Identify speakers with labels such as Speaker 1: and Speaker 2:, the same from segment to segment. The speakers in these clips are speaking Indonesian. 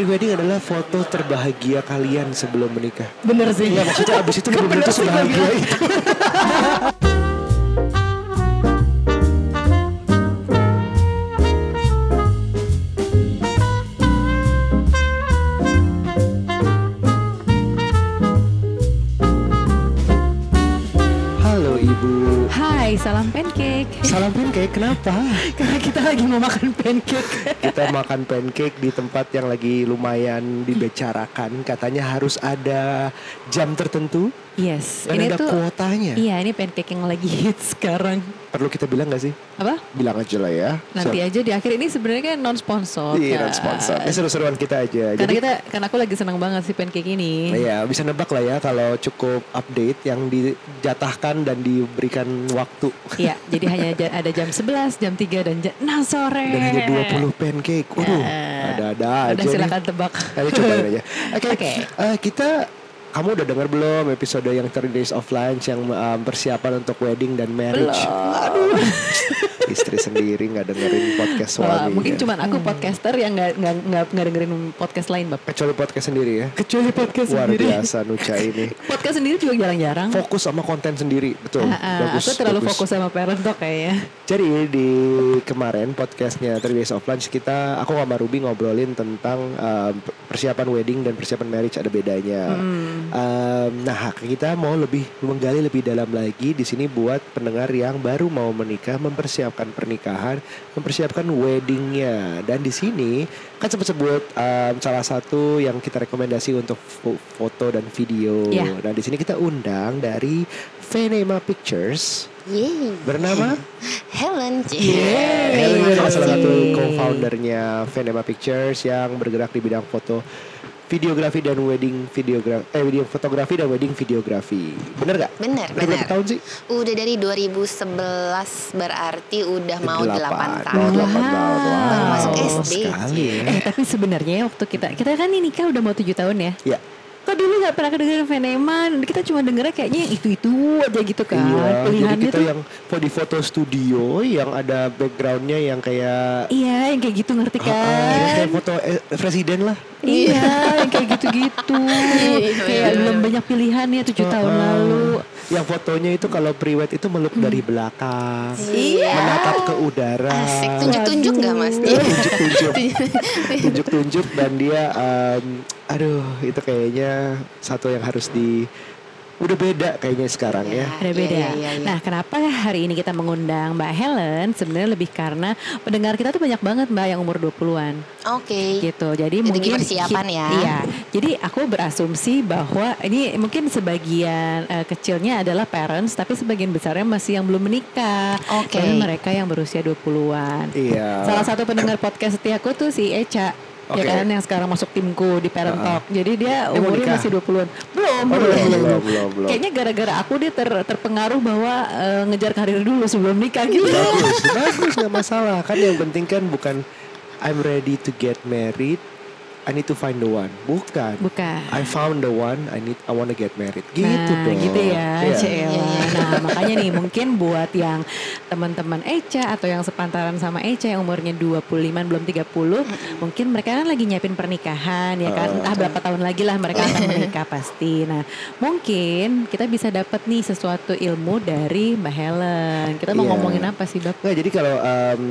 Speaker 1: prewedding adalah foto terbahagia kalian sebelum menikah.
Speaker 2: Bener sih.
Speaker 1: Iya maksudnya abis itu belum
Speaker 2: Bener
Speaker 1: tentu
Speaker 2: sih, gua
Speaker 1: sebahagia itu.
Speaker 2: Salam pancake,
Speaker 1: kenapa?
Speaker 2: Karena kita lagi mau makan pancake.
Speaker 1: Kita makan pancake di tempat yang lagi lumayan dibicarakan. Katanya harus ada jam tertentu
Speaker 2: Yes,
Speaker 1: dan
Speaker 2: ini
Speaker 1: ada
Speaker 2: tuh
Speaker 1: kuotanya.
Speaker 2: Iya, ini pancake yang lagi hits sekarang.
Speaker 1: Perlu kita bilang gak sih?
Speaker 2: Apa?
Speaker 1: Bilang aja lah ya.
Speaker 2: Nanti aja di akhir ini sebenarnya kan non sponsor.
Speaker 1: Iya, non sponsor. Ini seru-seruan kita aja.
Speaker 2: Karena
Speaker 1: Jadi,
Speaker 2: kita, karena aku lagi senang banget sih pancake ini.
Speaker 1: Iya, bisa nebak lah ya kalau cukup update yang dijatahkan dan diberikan waktu.
Speaker 2: Iya, jadi hanya ada jam 11, jam 3 dan jam 6 sore.
Speaker 1: Dan hanya 20 pancake. Waduh,
Speaker 2: Ya.
Speaker 1: ada-ada aja.
Speaker 2: Udah
Speaker 1: nih.
Speaker 2: silakan tebak.
Speaker 1: Ayo cobain aja. Oke,
Speaker 2: Oke.
Speaker 1: eh, kita kamu udah dengar belum episode yang 30 Days of Lunch yang um, persiapan untuk wedding dan marriage? Aduh. Istri sendiri nggak dengerin podcast
Speaker 2: Wah,
Speaker 1: suami.
Speaker 2: mungkin
Speaker 1: ya.
Speaker 2: cuman aku podcaster yang nggak nggak nggak dengerin podcast lain, bab.
Speaker 1: kecuali podcast sendiri ya.
Speaker 2: Kecuali podcast
Speaker 1: Luar
Speaker 2: sendiri.
Speaker 1: biasa Nuca ini.
Speaker 2: Podcast sendiri juga jarang-jarang.
Speaker 1: Fokus sama konten sendiri, betul.
Speaker 2: Ah, ah, aku terlalu fokus sama parent talk kayaknya.
Speaker 1: Jadi di kemarin podcastnya 30 Days of Lunch kita aku sama Ruby ngobrolin tentang um, persiapan wedding dan persiapan marriage ada bedanya. Um, nah kita mau lebih menggali lebih dalam lagi di sini buat pendengar yang baru mau menikah mempersiapkan pernikahan, mempersiapkan weddingnya dan di sini kan sempat sebut um, salah satu yang kita rekomendasi untuk fo- foto dan video.
Speaker 2: Iya.
Speaker 1: Nah di sini kita undang dari Venema Pictures
Speaker 3: Yeay.
Speaker 1: bernama
Speaker 3: Helen.
Speaker 1: Helen ini adalah salah satu co-foundernya Venema Pictures yang bergerak di bidang foto videografi dan wedding videografi eh video fotografi dan wedding videografi. Bener gak?
Speaker 3: Bener,
Speaker 1: Udah berapa
Speaker 3: bener.
Speaker 1: tahun sih?
Speaker 3: Udah dari 2011 berarti udah mau 8
Speaker 1: Delapan.
Speaker 3: tahun.
Speaker 1: Oh, delapan tahun. Wow.
Speaker 3: Baru masuk SD.
Speaker 1: Sekali ya.
Speaker 2: Eh tapi sebenarnya waktu kita kita kan ini nikah udah mau tujuh tahun ya.
Speaker 1: Ya.
Speaker 2: Kok dulu nggak pernah kedengeran Venema kita cuma dengernya kayaknya yang itu-itu aja gitu kan.
Speaker 1: Iya, jadi
Speaker 2: Pilihannya
Speaker 1: kita
Speaker 2: tuh
Speaker 1: yang di foto studio yang ada backgroundnya yang kayak
Speaker 2: Iya, yang kayak gitu ngerti
Speaker 1: Ah, ah, yang
Speaker 2: kan?
Speaker 1: kayak foto eh, presiden lah.
Speaker 2: Iya, yang kayak gitu-gitu.
Speaker 3: Iya,
Speaker 2: kayak
Speaker 3: iya.
Speaker 2: belum banyak pilihan ya tujuh
Speaker 1: Ah,
Speaker 2: tahun
Speaker 1: ah.
Speaker 2: lalu.
Speaker 1: Yang fotonya itu kalau priwet itu meluk dari belakang,
Speaker 3: Iya.
Speaker 1: menatap ke udara.
Speaker 3: Asik, tunjuk-tunjuk gak mas?
Speaker 1: Eh, tunjuk-tunjuk tunjuk-tunjuk dan dia em, aduh itu kayaknya satu yang harus di udah beda kayaknya sekarang ya
Speaker 2: Ada beda.
Speaker 3: Iya, iya, iya.
Speaker 2: Nah, kenapa hari ini kita mengundang Mbak Helen? Sebenarnya lebih karena pendengar kita tuh banyak banget Mbak yang umur 20-an.
Speaker 3: Oke.
Speaker 2: gitu. Jadi
Speaker 3: Itu
Speaker 2: mungkin
Speaker 3: persiapan ya.
Speaker 2: Iya. Jadi aku berasumsi bahwa ini mungkin sebagian eh, kecilnya adalah parents tapi sebagian besarnya masih yang belum menikah.
Speaker 3: Oke.
Speaker 2: Dan mereka yang berusia 20-an.
Speaker 1: iya
Speaker 2: Salah satu pendengar podcast setiaku tuh si Eca.
Speaker 1: Oke.
Speaker 2: Ya kan yang sekarang masuk timku di Parent
Speaker 1: Uh-uh.
Speaker 2: Talk. Jadi dia umurnya masih 20-an. Belum,
Speaker 1: Oh,
Speaker 2: belum.
Speaker 1: belum, belum, belum, belum.
Speaker 2: Kayaknya gara-gara aku dia ter- terpengaruh bahwa eh, ngejar karir dulu sebelum nikah gitu.
Speaker 1: bagus bagus nggak masalah kan yang penting kan bukan I'm ready to get married I need to find the one bukan
Speaker 2: Bukan.
Speaker 1: I found the one I need I wanna get married gitu
Speaker 2: nah,
Speaker 1: dong
Speaker 2: gitu ya,
Speaker 1: Iya.
Speaker 2: Cela.
Speaker 3: Iya.
Speaker 2: Nah, makanya nih mungkin buat yang teman-teman Eca atau yang sepantaran sama Eca yang umurnya 25 belum 30, mungkin mereka kan lagi nyiapin pernikahan ya kan.
Speaker 1: Ah.
Speaker 2: Entah berapa tahun lagi lah mereka akan menikah pasti. Nah, mungkin kita bisa dapat nih sesuatu ilmu dari Mbak Helen. Kita mau
Speaker 1: Iya.
Speaker 2: ngomongin apa sih, Bab?
Speaker 1: Nggak, jadi kalau em,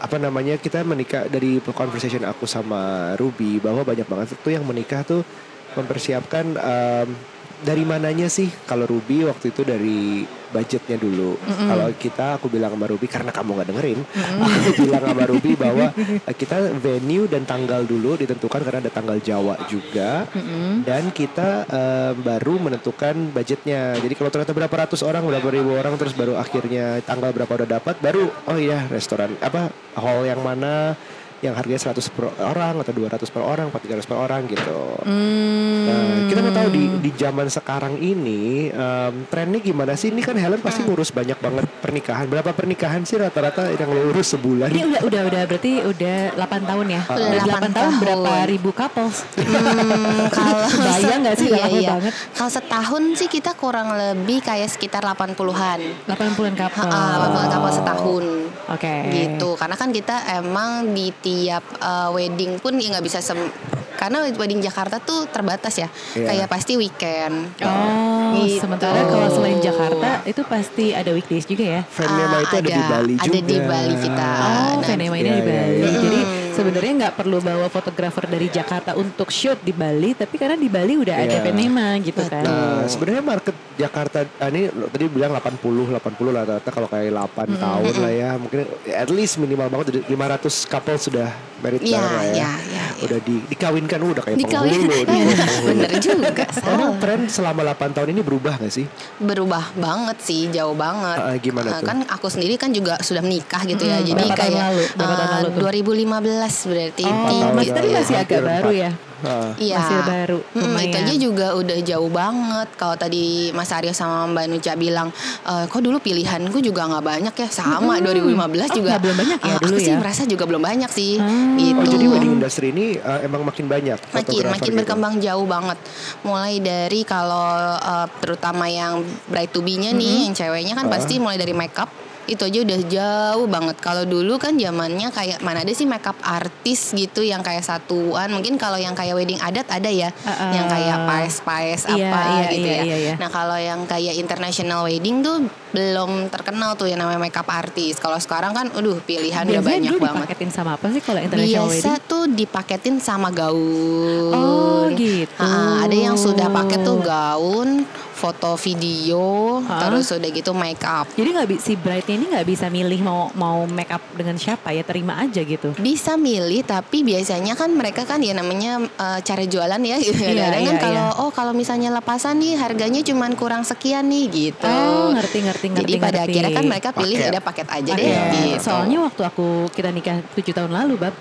Speaker 1: apa namanya kita menikah dari conversation aku sama Ruby bahwa banyak banget tuh yang menikah tuh mempersiapkan em, dari mananya sih? Kalau Ruby waktu itu dari budgetnya dulu. Kalau kita aku bilang sama Ruby karena kamu nggak dengerin aku bilang sama Ruby bahwa eh, kita venue dan tanggal dulu ditentukan karena ada tanggal Jawa juga. Dan kita em, baru menentukan budgetnya. Jadi kalau ternyata berapa ratus orang berapa ribu orang terus baru akhirnya tanggal berapa udah dapat baru oh iya restoran apa hall yang mana yang harganya 100 per orang atau 200 per orang, atau 300 per orang gitu.
Speaker 2: Hmm.
Speaker 1: Nah, kita mau tahu di di zaman sekarang ini em, trennya gimana sih? Ini kan Helen pasti ngurus banyak banget pernikahan. Berapa pernikahan sih rata-rata yang lo urus sebulan?
Speaker 2: Ini udah udah udah berarti udah 8 tahun ya.
Speaker 3: Udah
Speaker 2: Udah 8
Speaker 3: 8
Speaker 2: tahun berapa
Speaker 3: tahun.
Speaker 2: ribu couples?
Speaker 3: Hmm, kalau
Speaker 2: Kebayang nggak sih?
Speaker 3: iya, iya.
Speaker 2: banget.
Speaker 3: Kalau setahun sih kita kurang lebih kayak sekitar 80-an.
Speaker 2: 80-an couple.
Speaker 3: Ah, 80 kapal setahun.
Speaker 2: Oke.
Speaker 3: Gitu. Karena kan kita emang di setiap eh, wedding pun ya nggak bisa sem karena wedding Jakarta tuh terbatas ya.
Speaker 1: Iya.
Speaker 3: Kayak pasti weekend.
Speaker 2: Oh,
Speaker 3: Gitu.
Speaker 2: sementara kalau selain Jakarta itu pasti ada weekdays juga ya.
Speaker 1: Venema
Speaker 3: Ah,
Speaker 1: itu ada, di Bali juga.
Speaker 3: Ada di Bali kita.
Speaker 2: Oh,
Speaker 3: Nah,
Speaker 2: ini
Speaker 1: iya,
Speaker 2: di
Speaker 1: iya,
Speaker 2: Bali.
Speaker 1: iya.
Speaker 2: Jadi sebenarnya nggak perlu bawa fotografer dari Jakarta untuk shoot di Bali, tapi karena di Bali udah ada
Speaker 1: Iya.
Speaker 2: Venema gitu kan.
Speaker 1: Nah, sebenarnya market Jakarta ah, ini tadi bilang 80 80 lah rata kalau kayak 8 tahun lah ya. Mungkin at least minimal banget udah 500 couple sudah married
Speaker 3: Iya,
Speaker 1: sekarang lah ya.
Speaker 3: iya, iya, iya.
Speaker 1: Udah di, dikawinkan udah kayak
Speaker 3: Dikawin.
Speaker 1: penghulu. di penghulu.
Speaker 3: Bener juga.
Speaker 1: Emang tren selama 8 tahun ini berubah gak sih?
Speaker 3: berubah banget sih jauh banget
Speaker 1: Ah, gimana tuh?
Speaker 3: kan aku sendiri kan juga sudah menikah gitu ya jadi
Speaker 2: Berapa tahun
Speaker 3: kayak
Speaker 2: lalu? Berapa tahun
Speaker 3: ah,
Speaker 2: lalu tuh?
Speaker 3: 2015 berarti
Speaker 2: Oh, Mas
Speaker 1: ya,
Speaker 2: masih agak baru ya.
Speaker 1: Ah.
Speaker 3: Iya.
Speaker 2: Masih baru,
Speaker 3: Mm, itu aja juga udah jauh banget. Kalau tadi Mas Aryo sama Mbak Nuca bilang, e, kok dulu pilihanku juga nggak banyak ya. Sama 2015
Speaker 2: Oh,
Speaker 3: juga.
Speaker 2: belum banyak ya
Speaker 3: Ah,
Speaker 2: dulu
Speaker 3: aku sih
Speaker 2: ya?
Speaker 3: merasa juga belum banyak sih.
Speaker 2: Hmm.
Speaker 3: Gitu.
Speaker 1: Oh jadi wedding industry ini uh, emang makin banyak
Speaker 3: makin
Speaker 1: fotografer
Speaker 3: makin
Speaker 1: gitu?
Speaker 3: berkembang jauh banget mulai dari kalau uh, terutama yang bride to be-nya nih yang ceweknya kan
Speaker 1: Ah.
Speaker 3: pasti mulai dari makeup itu aja udah jauh banget kalau dulu kan zamannya kayak mana ada sih makeup artis gitu yang kayak satuan mungkin kalau yang kayak wedding adat ada ya
Speaker 2: Ah,
Speaker 3: yang kayak paes-paes
Speaker 2: Iya,
Speaker 3: apa
Speaker 2: iya,
Speaker 3: gitu
Speaker 2: iya,
Speaker 3: ya
Speaker 2: iya, iya.
Speaker 3: nah kalau yang kayak international wedding tuh belum terkenal tuh yang namanya makeup artis kalau sekarang kan aduh pilihan udah
Speaker 2: Biasanya
Speaker 3: banyak
Speaker 2: dulu
Speaker 3: banget
Speaker 2: dipaketin sama apa sih kalau international
Speaker 3: Biasa
Speaker 2: wedding?
Speaker 3: tuh dipaketin sama gaun.
Speaker 2: Oh, gitu.
Speaker 3: Ha, ada yang sudah pakai tuh gaun, foto video,
Speaker 2: Hah?
Speaker 3: terus udah gitu make up.
Speaker 2: Jadi nggak si bride ini nggak bisa milih mau mau make up dengan siapa ya terima aja gitu.
Speaker 3: Bisa milih tapi biasanya kan mereka kan ya namanya eh, cara jualan ya gitu.
Speaker 2: Iya,
Speaker 3: Kadang-kadang kan
Speaker 2: iya,
Speaker 3: kalau
Speaker 2: iya.
Speaker 3: oh kalau misalnya lepasan nih harganya cuman kurang sekian nih gitu.
Speaker 2: Oh, ngerti ngerti ngerti.
Speaker 3: Jadi pada
Speaker 2: ngerti.
Speaker 3: akhirnya kan mereka pilih
Speaker 1: Paket.
Speaker 3: ada paket aja
Speaker 2: Paket.
Speaker 3: deh gitu.
Speaker 2: Soalnya waktu aku kita nikah 7 tahun lalu, Bab.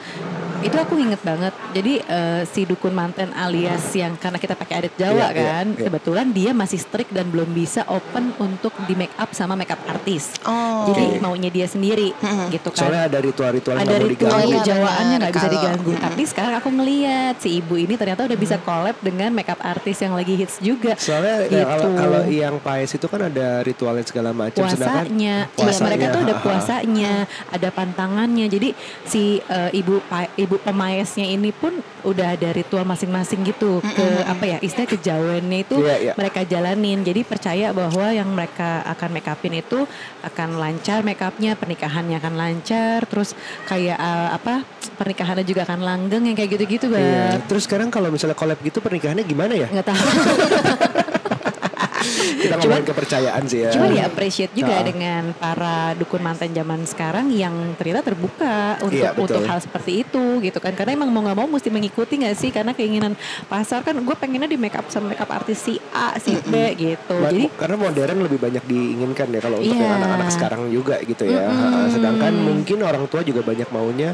Speaker 2: Itu aku inget banget. Jadi eh, si dukun manten alias yang karena kita pakai adat Jawa
Speaker 1: Iya, iya,
Speaker 2: kan,
Speaker 1: iya.
Speaker 2: kebetulan dia masih strict dan belum bisa open untuk di make up sama makeup artis.
Speaker 3: Oh.
Speaker 2: Jadi
Speaker 1: Oke.
Speaker 2: maunya dia sendiri
Speaker 3: Mm-mm.
Speaker 2: gitu kan.
Speaker 1: Soalnya ada ritual-ritual yang
Speaker 2: ada ritual
Speaker 1: diganggu.
Speaker 3: Oh, iya,
Speaker 2: kejawaannya
Speaker 3: benar.
Speaker 2: nggak bisa diganggu.
Speaker 3: Mm-mm.
Speaker 2: Tapi sekarang aku ngeliat si ibu ini ternyata udah bisa collab dengan makeup artis yang lagi hits juga.
Speaker 1: Soalnya ya,
Speaker 2: Gitu.
Speaker 1: kalau, kalau yang paes itu kan ada ritualnya segala macam. sedangkan
Speaker 2: puasanya, Iya, mereka tuh ada puasanya, ada pantangannya. Jadi si eh, ibu pa- ibu pemaesnya ini pun udah ada ritual masing-masing gitu ke apa ya istilah kejawennya itu
Speaker 1: Iya, iya.
Speaker 2: mereka jalanin. Jadi percaya bahwa yang mereka akan make upin itu akan lancar make upnya, pernikahannya akan lancar, terus kayak eh, apa pernikahannya juga akan langgeng yang kayak gitu-gitu
Speaker 1: Iya.
Speaker 2: banget.
Speaker 1: Terus sekarang kalau misalnya collab gitu pernikahannya gimana ya?
Speaker 2: nggak tahu.
Speaker 1: Kita ngomongin kepercayaan sih ya.
Speaker 2: Cuman ya appreciate juga
Speaker 1: Ah.
Speaker 2: dengan para dukun mantan zaman sekarang yang ternyata terbuka untuk
Speaker 1: Iya,
Speaker 2: untuk hal seperti itu gitu kan. Karena emang mau nggak mau mesti mengikuti nggak sih karena keinginan pasar kan gue pengennya di make up sama make up artis si A si B gitu.
Speaker 1: Ma-
Speaker 2: Jadi
Speaker 1: karena modern lebih banyak diinginkan ya kalau untuk
Speaker 2: Iya.
Speaker 1: yang anak-anak sekarang juga gitu ya. Ha-ha. Sedangkan mungkin orang tua juga banyak maunya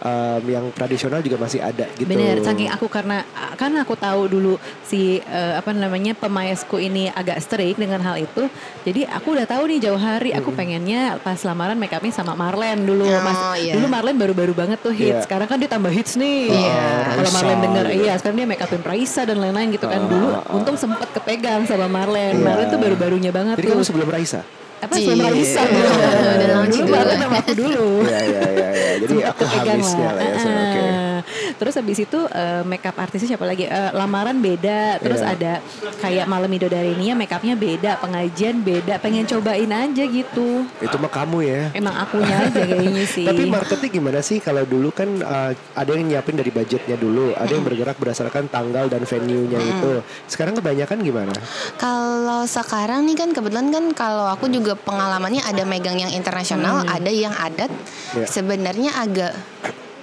Speaker 1: um, yang tradisional juga masih ada gitu.
Speaker 2: Bener, saking aku karena kan aku tahu dulu si eh, apa namanya pemaesku ini agak strict dengan hal itu. Jadi aku udah tahu nih jauh hari aku pengennya pas lamaran make upnya sama Marlen dulu.
Speaker 3: Oh,
Speaker 2: Mas,
Speaker 3: iya.
Speaker 2: Dulu Marlen baru-baru banget tuh hits.
Speaker 1: Iya.
Speaker 2: Sekarang kan dia tambah hits nih.
Speaker 3: Iya.
Speaker 2: Kalau
Speaker 1: Raisa
Speaker 2: Marlen denger
Speaker 1: gitu.
Speaker 2: iya, sekarang dia make upin Raisa dan lain-lain gitu kan.
Speaker 1: Ah,
Speaker 2: Dulu
Speaker 1: ah, ah.
Speaker 2: untung sempet kepegang sama Marlen.
Speaker 1: Iya.
Speaker 2: Marlen tuh baru-barunya banget
Speaker 1: Jadi
Speaker 2: tuh.
Speaker 1: kamu sebelum Raisa?
Speaker 2: Apa sebelum
Speaker 3: Iya.
Speaker 2: Raisa?
Speaker 3: Launching
Speaker 2: dulu
Speaker 3: dulu.
Speaker 2: Marlen sama aku dulu.
Speaker 1: Iya iya iya. iya. Jadi aku habisnya lah ya. Oke.
Speaker 2: Terus habis itu eh, makeup artisnya siapa lagi? Eh, lamaran beda. Terus
Speaker 1: Iya.
Speaker 2: ada kayak malam Midodarinia make upnya beda, pengajian beda. Pengen cobain aja gitu.
Speaker 1: Itu mah kamu ya.
Speaker 2: Emang akunya aja kayaknya sih.
Speaker 1: Tapi marketing gimana sih kalau dulu kan uh, ada yang nyiapin dari budgetnya dulu, ada yang bergerak berdasarkan tanggal dan venue-nya itu. Sekarang kebanyakan gimana?
Speaker 3: Kalau sekarang nih kan kebetulan kan kalau aku juga pengalamannya ada megang yang internasional, ada yang adat.
Speaker 1: Ya.
Speaker 3: Sebenarnya agak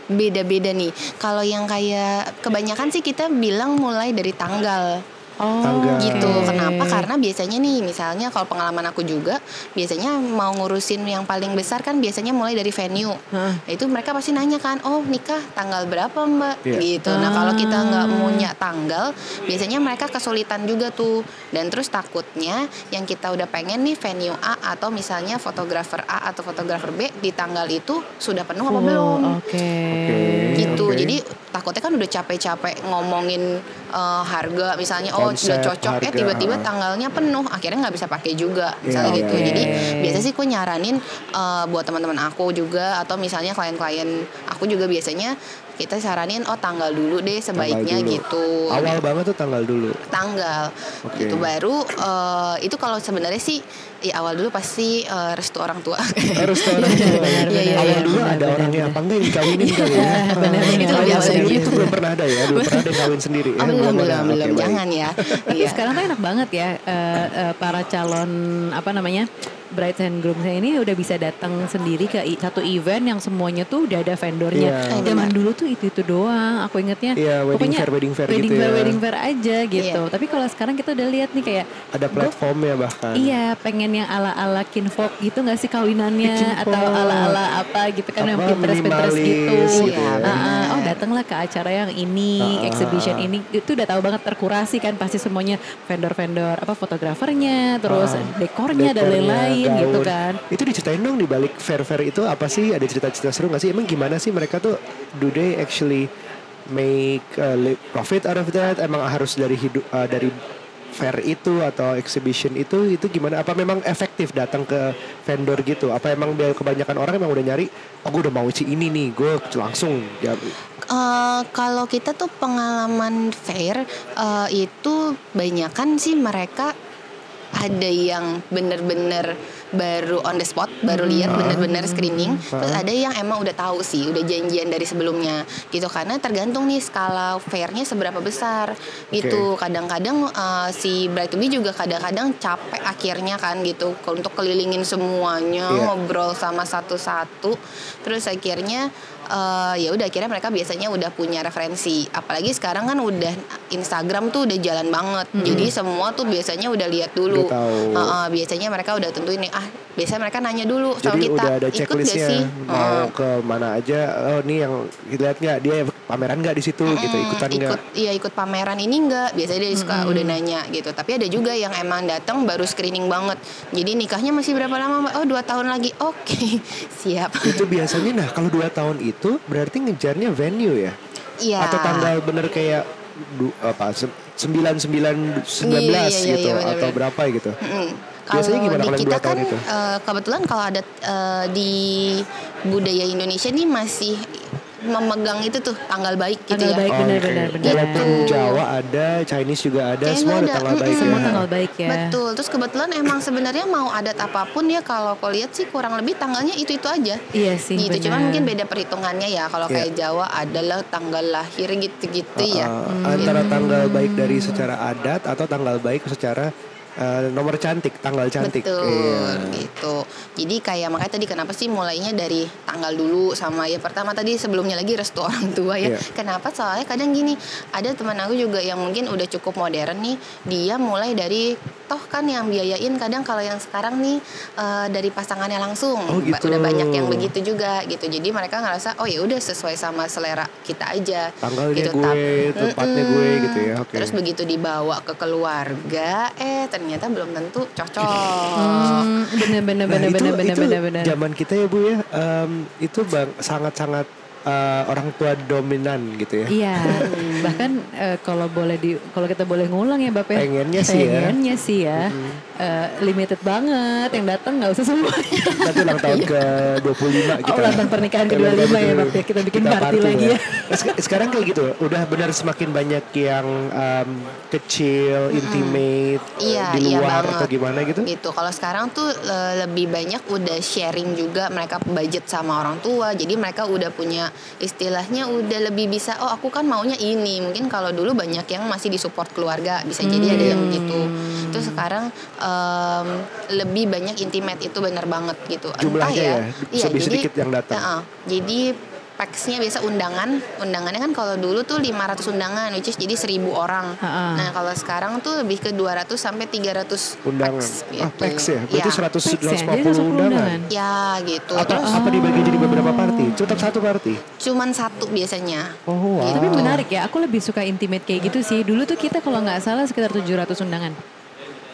Speaker 3: beda-beda nih. Kalau yang kayak kebanyakan sih kita bilang mulai dari tanggal.
Speaker 2: Oh,
Speaker 1: tanggal.
Speaker 3: gitu.
Speaker 2: oke.
Speaker 3: Kenapa? Karena biasanya nih, misalnya kalau pengalaman aku juga, biasanya mau ngurusin yang paling besar kan biasanya mulai dari venue.
Speaker 2: Hah.
Speaker 3: Nah, itu mereka pasti nanyakan, oh nikah tanggal berapa mbak?
Speaker 1: Iya.
Speaker 3: Gitu. Nah kalau kita nggak
Speaker 2: Ah.
Speaker 3: punya tanggal, biasanya mereka kesulitan juga tuh. Dan terus takutnya yang kita udah pengen nih venue A atau misalnya fotografer A atau fotografer B di tanggal itu sudah penuh apa
Speaker 2: Oh,
Speaker 3: belum?
Speaker 2: Oke.
Speaker 3: gitu
Speaker 1: Oke.
Speaker 3: Jadi takutnya kan udah capek-capek ngomongin eh, harga misalnya oh
Speaker 1: Konsep,
Speaker 3: udah cocok eh
Speaker 1: harga,
Speaker 3: tiba-tiba
Speaker 1: ah.
Speaker 3: tanggalnya penuh akhirnya nggak bisa pakai juga misalnya
Speaker 1: Iya,
Speaker 3: gitu
Speaker 1: iya,
Speaker 3: jadi
Speaker 2: iya.
Speaker 3: biasa sih aku nyaranin eh, buat teman-teman aku juga atau misalnya klien-klien aku juga biasanya kita saranin oh tanggal dulu deh sebaiknya
Speaker 1: dulu.
Speaker 3: gitu
Speaker 1: Awal banget tuh tanggal dulu.
Speaker 3: tanggal
Speaker 1: Oke.
Speaker 3: itu baru eh, itu kalau sebenarnya sih ya awal dulu pasti eh, restu orang tua
Speaker 1: Harus tahu orang tua.
Speaker 2: Benar,
Speaker 3: Iya, iya,
Speaker 1: Awal
Speaker 3: iya,
Speaker 1: dulu
Speaker 2: benar,
Speaker 1: ada
Speaker 2: benar,
Speaker 1: orangnya
Speaker 2: benar.
Speaker 1: apa enggak dikawinin kali ya.
Speaker 2: Iya, benar, benar.
Speaker 3: Itu lebih awal
Speaker 1: sendiri
Speaker 3: lagi.
Speaker 1: itu belum pernah ada ya, belum pernah ada yang kawin sendiri ya.
Speaker 3: Belum belum belum jangan ya
Speaker 2: Tapi
Speaker 3: iya
Speaker 2: sekarang tuh enak banget ya eh, eh, para calon apa namanya bride and groomsnya ini udah bisa datang sendiri ke satu event yang semuanya tuh udah ada vendornya.
Speaker 1: Iya.
Speaker 3: Eh,
Speaker 2: Zaman dulu tuh itu itu doang. Aku ingetnya.
Speaker 1: Iya, wedding
Speaker 2: pokoknya
Speaker 1: fair, wedding fair
Speaker 2: wedding
Speaker 1: gitu
Speaker 2: fair,
Speaker 1: ya.
Speaker 2: wedding fair aja gitu.
Speaker 3: Iya.
Speaker 2: Tapi kalau sekarang kita udah lihat nih kayak
Speaker 1: Ada platformnya bahkan.
Speaker 2: Iya, pengen yang ala-ala kinfolk gitu gak sih kawinannya
Speaker 1: Kinfolk.
Speaker 2: atau ala-ala apa gitu kan yang
Speaker 1: Apa,
Speaker 2: Pinterest-Pinterest gitu.
Speaker 3: gitu ya.
Speaker 2: Ah, ah. Oh, datanglah ke acara yang ini,
Speaker 1: ah,
Speaker 2: exhibition ini. Itu udah tahu banget terkurasi kan pasti semuanya vendor-vendor apa fotografernya, terus
Speaker 1: Ah,
Speaker 2: dekornya dan
Speaker 1: dekornya,
Speaker 2: gitu
Speaker 1: gaun.
Speaker 2: kan.
Speaker 1: Itu diceritain dong di balik fair-fair itu apa sih? Ada cerita-cerita seru nggak sih? Emang gimana sih mereka tuh do they actually make uh, li- profit out of that? Emang harus dari hidup uh, dari fair itu atau exhibition itu itu gimana? Apa memang efektif datang ke vendor gitu? Apa emang biar kebanyakan orang emang udah nyari, oh gue udah mau si ini nih, gue langsung ya,
Speaker 3: Eh, kalau kita tuh pengalaman fair eh, itu banyakan sih mereka ada yang bener-bener baru on the spot, baru lihat bener-bener screening. Terus ada yang emang udah tahu sih, udah janjian dari sebelumnya gitu. Karena tergantung nih skala fairnya seberapa besar gitu. Kadang-kadang eh, si bride to be juga kadang-kadang capek akhirnya kan gitu untuk kelilingin semuanya,
Speaker 1: Iya.
Speaker 3: ngobrol sama satu-satu. Terus akhirnya eh, ya udah akhirnya mereka biasanya udah punya referensi. Apalagi sekarang kan udah Instagram tuh udah jalan banget. Jadi semua tuh biasanya udah lihat dulu.
Speaker 1: Udah tahu.
Speaker 3: Heeh, biasanya mereka udah tentuin nih ah biasanya mereka nanya dulu sama
Speaker 1: Jadi
Speaker 3: kita
Speaker 1: udah ada
Speaker 3: ikut gak
Speaker 1: checklistnya
Speaker 3: sih?
Speaker 1: mau ke mana aja. Oh nih yang lihat nggak dia pameran nggak di situ gitu
Speaker 3: Mm,
Speaker 1: ikutan nggak?
Speaker 3: ikut iya ikut pameran ini enggak biasanya dia suka udah nanya gitu tapi ada juga yang emang datang baru screening banget jadi nikahnya masih berapa lama mbak oh dua tahun lagi oke siap
Speaker 1: Itu biasanya nah kalau dua tahun itu berarti ngejarnya venue ya?
Speaker 3: iya
Speaker 1: Atau tanggal bener kayak du, apa sem- sembilan sembilan sembilan
Speaker 3: Iya,
Speaker 1: belas
Speaker 3: iya, iya,
Speaker 1: gitu
Speaker 3: iya,
Speaker 1: atau
Speaker 3: benar-benar.
Speaker 1: berapa gitu?
Speaker 3: Mm.
Speaker 1: Biasanya
Speaker 3: Kalau
Speaker 1: gimana kalau
Speaker 3: kita kan
Speaker 1: itu?
Speaker 3: eh, kebetulan kalau ada eh, di budaya Indonesia nih masih memegang itu tuh tanggal baik gitu
Speaker 2: Tanggal
Speaker 3: ya.
Speaker 2: baik
Speaker 1: Oh,
Speaker 2: benar
Speaker 1: oke.
Speaker 2: benar benar.
Speaker 1: Walaupun Jawa ada, Chinese juga ada,
Speaker 3: Chinese
Speaker 1: semua ada
Speaker 3: ada,
Speaker 1: tanggal
Speaker 3: mm-mm.
Speaker 1: baik
Speaker 2: Semua
Speaker 1: ya.
Speaker 2: tanggal baik ya.
Speaker 3: Betul. Terus kebetulan emang sebenarnya mau adat apa pun ya kalau kau lihat sih kurang lebih tanggalnya itu itu aja.
Speaker 2: Iya sih.
Speaker 3: gitu.
Speaker 2: benar.
Speaker 3: Cuman mungkin beda perhitungannya ya. Kalau
Speaker 1: Iya.
Speaker 3: kayak Jawa adalah tanggal lahir gitu-gitu ya.
Speaker 1: Uh, Antara tanggal baik dari secara adat atau tanggal baik secara uh, nomor cantik, tanggal cantik.
Speaker 3: Betul
Speaker 1: Iya.
Speaker 3: gitu. Jadi kayak makanya tadi kenapa sih mulainya dari tanggal dulu sama ya pertama tadi sebelumnya lagi restu orang tua ya.
Speaker 1: Iya.
Speaker 3: Kenapa? Soalnya kadang gini, ada teman aku juga yang mungkin udah cukup modern nih, dia mulai dari toh kan yang biayain kadang kalau yang sekarang nih eh, dari pasangannya langsung.
Speaker 1: Oh, gitu.
Speaker 3: Udah banyak yang begitu juga gitu. Jadi mereka ngerasa oh ya udah sesuai sama selera kita aja.
Speaker 1: Tanggalnya
Speaker 3: gitu.
Speaker 1: gue, tempatnya
Speaker 3: Mm-mm.
Speaker 1: gue gitu ya. Oke.
Speaker 3: Terus begitu dibawa ke keluarga, eh ternyata belum tentu cocok.
Speaker 2: Hmm, benar benar
Speaker 1: Nah,
Speaker 2: benar
Speaker 1: itu,
Speaker 2: benar
Speaker 1: itu
Speaker 2: benar benar.
Speaker 1: zaman kita ya bu ya, em, itu bang sangat-sangat eh, orang tua dominan gitu ya.
Speaker 2: Iya, bahkan eh, kalau boleh di kalau kita boleh ngulang ya Bapak ya.
Speaker 1: Pengennya sih ya.
Speaker 2: Pengennya sih ya. Eh, limited banget yang datang nggak usah semuanya.
Speaker 1: Nanti ulang tahun ke 25 kita.
Speaker 2: Oh, ulang tahun pernikahan ke 25 ya, Bap, ya. Kita bikin party lagi ya.
Speaker 1: Sek- Sekarang kayak gitu, udah benar semakin banyak yang em, kecil, intimate,
Speaker 3: Iya,
Speaker 1: di
Speaker 3: iya
Speaker 1: luar
Speaker 3: banget.
Speaker 1: atau gimana gitu.
Speaker 3: Gitu. Kalau sekarang tuh le- lebih banyak udah sharing juga mereka budget sama orang tua. Jadi mereka udah punya istilahnya udah lebih bisa oh aku kan maunya ini. Mungkin kalau dulu banyak yang masih disupport keluarga, bisa jadi ada yang gitu. Terus sekarang em, lebih banyak intimate itu bener banget gitu. Entah
Speaker 1: Jumlahnya ya,
Speaker 3: Iya,
Speaker 1: lebih
Speaker 3: jadi-
Speaker 1: sedikit yang datang.
Speaker 3: Heeh. jadi packsnya biasa undangan undangannya kan kalau dulu tuh 500 undangan which is jadi 1000 orang
Speaker 2: Ha-ha.
Speaker 3: nah kalau sekarang tuh lebih ke 200 sampai 300
Speaker 1: Undangan.
Speaker 3: packs
Speaker 1: Ah,
Speaker 3: gitu.
Speaker 1: packs ya? Berarti
Speaker 3: ya.
Speaker 1: 100
Speaker 2: Packs ya, jadi
Speaker 1: 150
Speaker 2: 110
Speaker 1: undangan.
Speaker 3: ya gitu
Speaker 1: Apa,
Speaker 3: terus
Speaker 1: apa dibagi jadi beberapa party? Tetap satu party.
Speaker 3: cuman satu biasanya
Speaker 1: Oh wow.
Speaker 2: Tapi menarik ya, aku lebih suka intimate kayak gitu sih. Dulu tuh kita kalau nggak salah sekitar 700 undangan.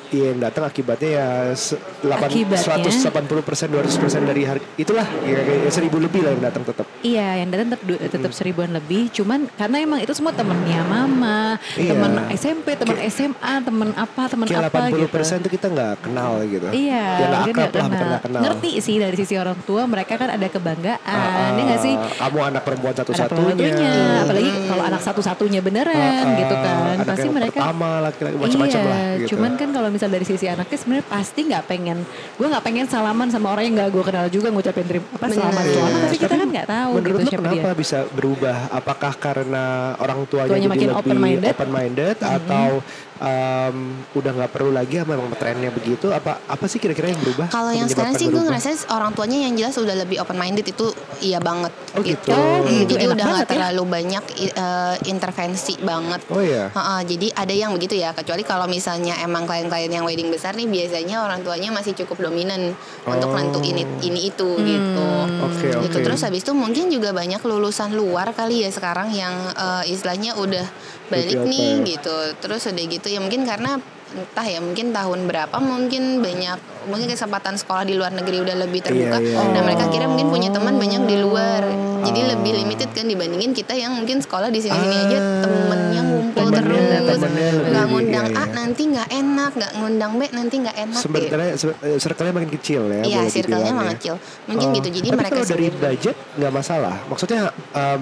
Speaker 1: Iya yang datang akibatnya ya se- delapan-
Speaker 2: Akibatnya?
Speaker 1: 180 persen 200 persen dari harga itulah ya kayak seribu lebih lah yang datang tetap.
Speaker 2: Iya, yang datang tetap tetap seribuan lebih. Cuman karena emang itu semua temennya mama,
Speaker 1: Iya.
Speaker 2: teman SMP, teman SMA, teman apa, teman
Speaker 1: Kayak
Speaker 2: apa
Speaker 1: 80
Speaker 2: gitu.
Speaker 1: persen tuh kita nggak kenal gitu.
Speaker 2: Iya,
Speaker 1: Ya
Speaker 2: mungkin
Speaker 1: akrab
Speaker 2: nggak
Speaker 1: lah
Speaker 2: kenal.
Speaker 1: kenal.
Speaker 2: Ngerti sih dari sisi orang tua mereka kan ada kebanggaan, ya nggak sih?
Speaker 1: Ah, Kamu anak perempuan satu-satunya.
Speaker 2: satunya, apalagi kalau anak satu-satunya beneran
Speaker 1: Ah, ah,
Speaker 2: gitu kan.
Speaker 1: anak
Speaker 2: Pasti
Speaker 1: yang
Speaker 2: mereka
Speaker 1: pertama laki-laki macam-macam
Speaker 2: iya,
Speaker 1: lah gitu.
Speaker 2: cuman kan kalau misal dari sisi anaknya sebenarnya pasti nggak pengen, gue nggak pengen salaman sama orang yang nggak gue kenal juga ngucapin terima apa
Speaker 3: Bener.
Speaker 2: selamat, tapi kita
Speaker 1: Tapi
Speaker 2: kan nggak tahu
Speaker 1: Menurut
Speaker 2: gitu siapa
Speaker 1: kenapa
Speaker 2: dia.
Speaker 1: bisa berubah? Apakah karena orang tuanya,
Speaker 2: Tuanya
Speaker 1: jadi
Speaker 2: makin
Speaker 1: lebih
Speaker 2: open-minded?
Speaker 1: open-minded atau um, udah nggak perlu lagi apa memang trennya begitu? Apa apa sih kira-kira yang berubah?
Speaker 3: Kalau yang sekarang sih gue ngerasa orang tuanya yang jelas udah lebih open minded itu iya banget
Speaker 1: Oh, gitu.
Speaker 2: Oh,
Speaker 3: Hmm,
Speaker 2: gitu.
Speaker 3: Jadi
Speaker 2: Enak
Speaker 3: udah nggak
Speaker 2: ya.
Speaker 3: terlalu banyak eh, intervensi banget.
Speaker 1: Oh iya.
Speaker 3: Ha-ha, jadi ada yang begitu ya, kecuali kalau misalnya emang klien-klien yang wedding besar nih biasanya orang tuanya masih cukup dominan untuk
Speaker 1: Oh.
Speaker 3: nentuin it- ini itu gitu.
Speaker 1: Oke
Speaker 3: Gitu
Speaker 1: oke.
Speaker 3: terus habis itu mungkin juga banyak lulusan luar kali ya sekarang yang eh, istilahnya udah balik nih gitu. Terus udah gitu ya mungkin karena entah ya mungkin tahun berapa mungkin banyak mungkin kesempatan sekolah di luar negeri udah lebih terbuka.
Speaker 1: Iya, iya,
Speaker 3: Nah,
Speaker 1: iya.
Speaker 3: mereka kira mungkin punya teman banyak di luar. Jadi lebih limited kan dibandingin kita yang mungkin sekolah di sini-sini aja
Speaker 1: Ah,
Speaker 3: temennya ngumpul
Speaker 1: temennya-
Speaker 3: terus. Nggak ngundang
Speaker 1: iya,
Speaker 3: A
Speaker 1: iya.
Speaker 3: nanti nggak enak, nggak ngundang B nanti nggak enak. gitu.
Speaker 1: Sebenarnya se- eh, circle-nya makin kecil ya.
Speaker 3: Iya, circle-nya emang
Speaker 1: ya.
Speaker 3: kecil. Mungkin
Speaker 1: Oh,
Speaker 3: gitu. Jadi
Speaker 1: tapi
Speaker 3: mereka
Speaker 1: kalau dari
Speaker 3: sendiri-
Speaker 1: budget nggak masalah. Maksudnya um,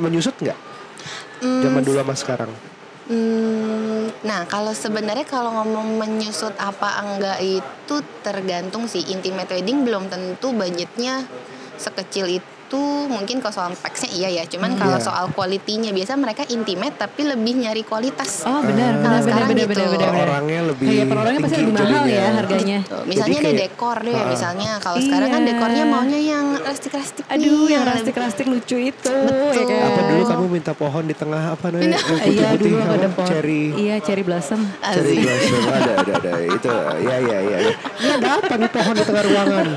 Speaker 1: menyusut nggak?
Speaker 3: Hmm,
Speaker 1: Zaman dulu sama sekarang.
Speaker 3: Hmm, nah kalau sebenarnya kalau ngomong menyusut apa enggak itu tergantung sih. Intimate wedding belum tentu budgetnya sekecil itu mungkin kalau soal packsnya iya ya cuman kalau
Speaker 1: Iya.
Speaker 3: soal kualitinya biasa mereka intimate tapi lebih nyari kualitas
Speaker 2: Oh benar,
Speaker 1: Ah.
Speaker 2: benar, benar,
Speaker 3: gitu.
Speaker 2: benar, benar.
Speaker 1: Orangnya lebih
Speaker 2: Kayak per orangnya pasti lebih mahal ya harganya.
Speaker 3: Tuh, misalnya
Speaker 1: Jadi
Speaker 3: ada
Speaker 1: kayak-
Speaker 3: dekor deh
Speaker 1: Ah.
Speaker 3: misalnya kalau sekarang kan
Speaker 2: Iya.
Speaker 3: dekornya maunya yang rustic-rustic nih,
Speaker 2: Aduh, yang
Speaker 3: lebih-
Speaker 2: rastik-rastik lucu itu.
Speaker 3: Betul.
Speaker 2: ya kan?
Speaker 1: Apa dulu kamu minta pohon di tengah apa namanya? Yang
Speaker 2: Iya
Speaker 1: putih-putih,
Speaker 2: dulu
Speaker 1: apa?
Speaker 2: ada pohon.
Speaker 1: Cherry.
Speaker 2: Iya cherry blossom.
Speaker 1: Cherry blossom ada ada ada itu ya ya ya. ya. Ini ada apa nih pohon di tengah ruangan?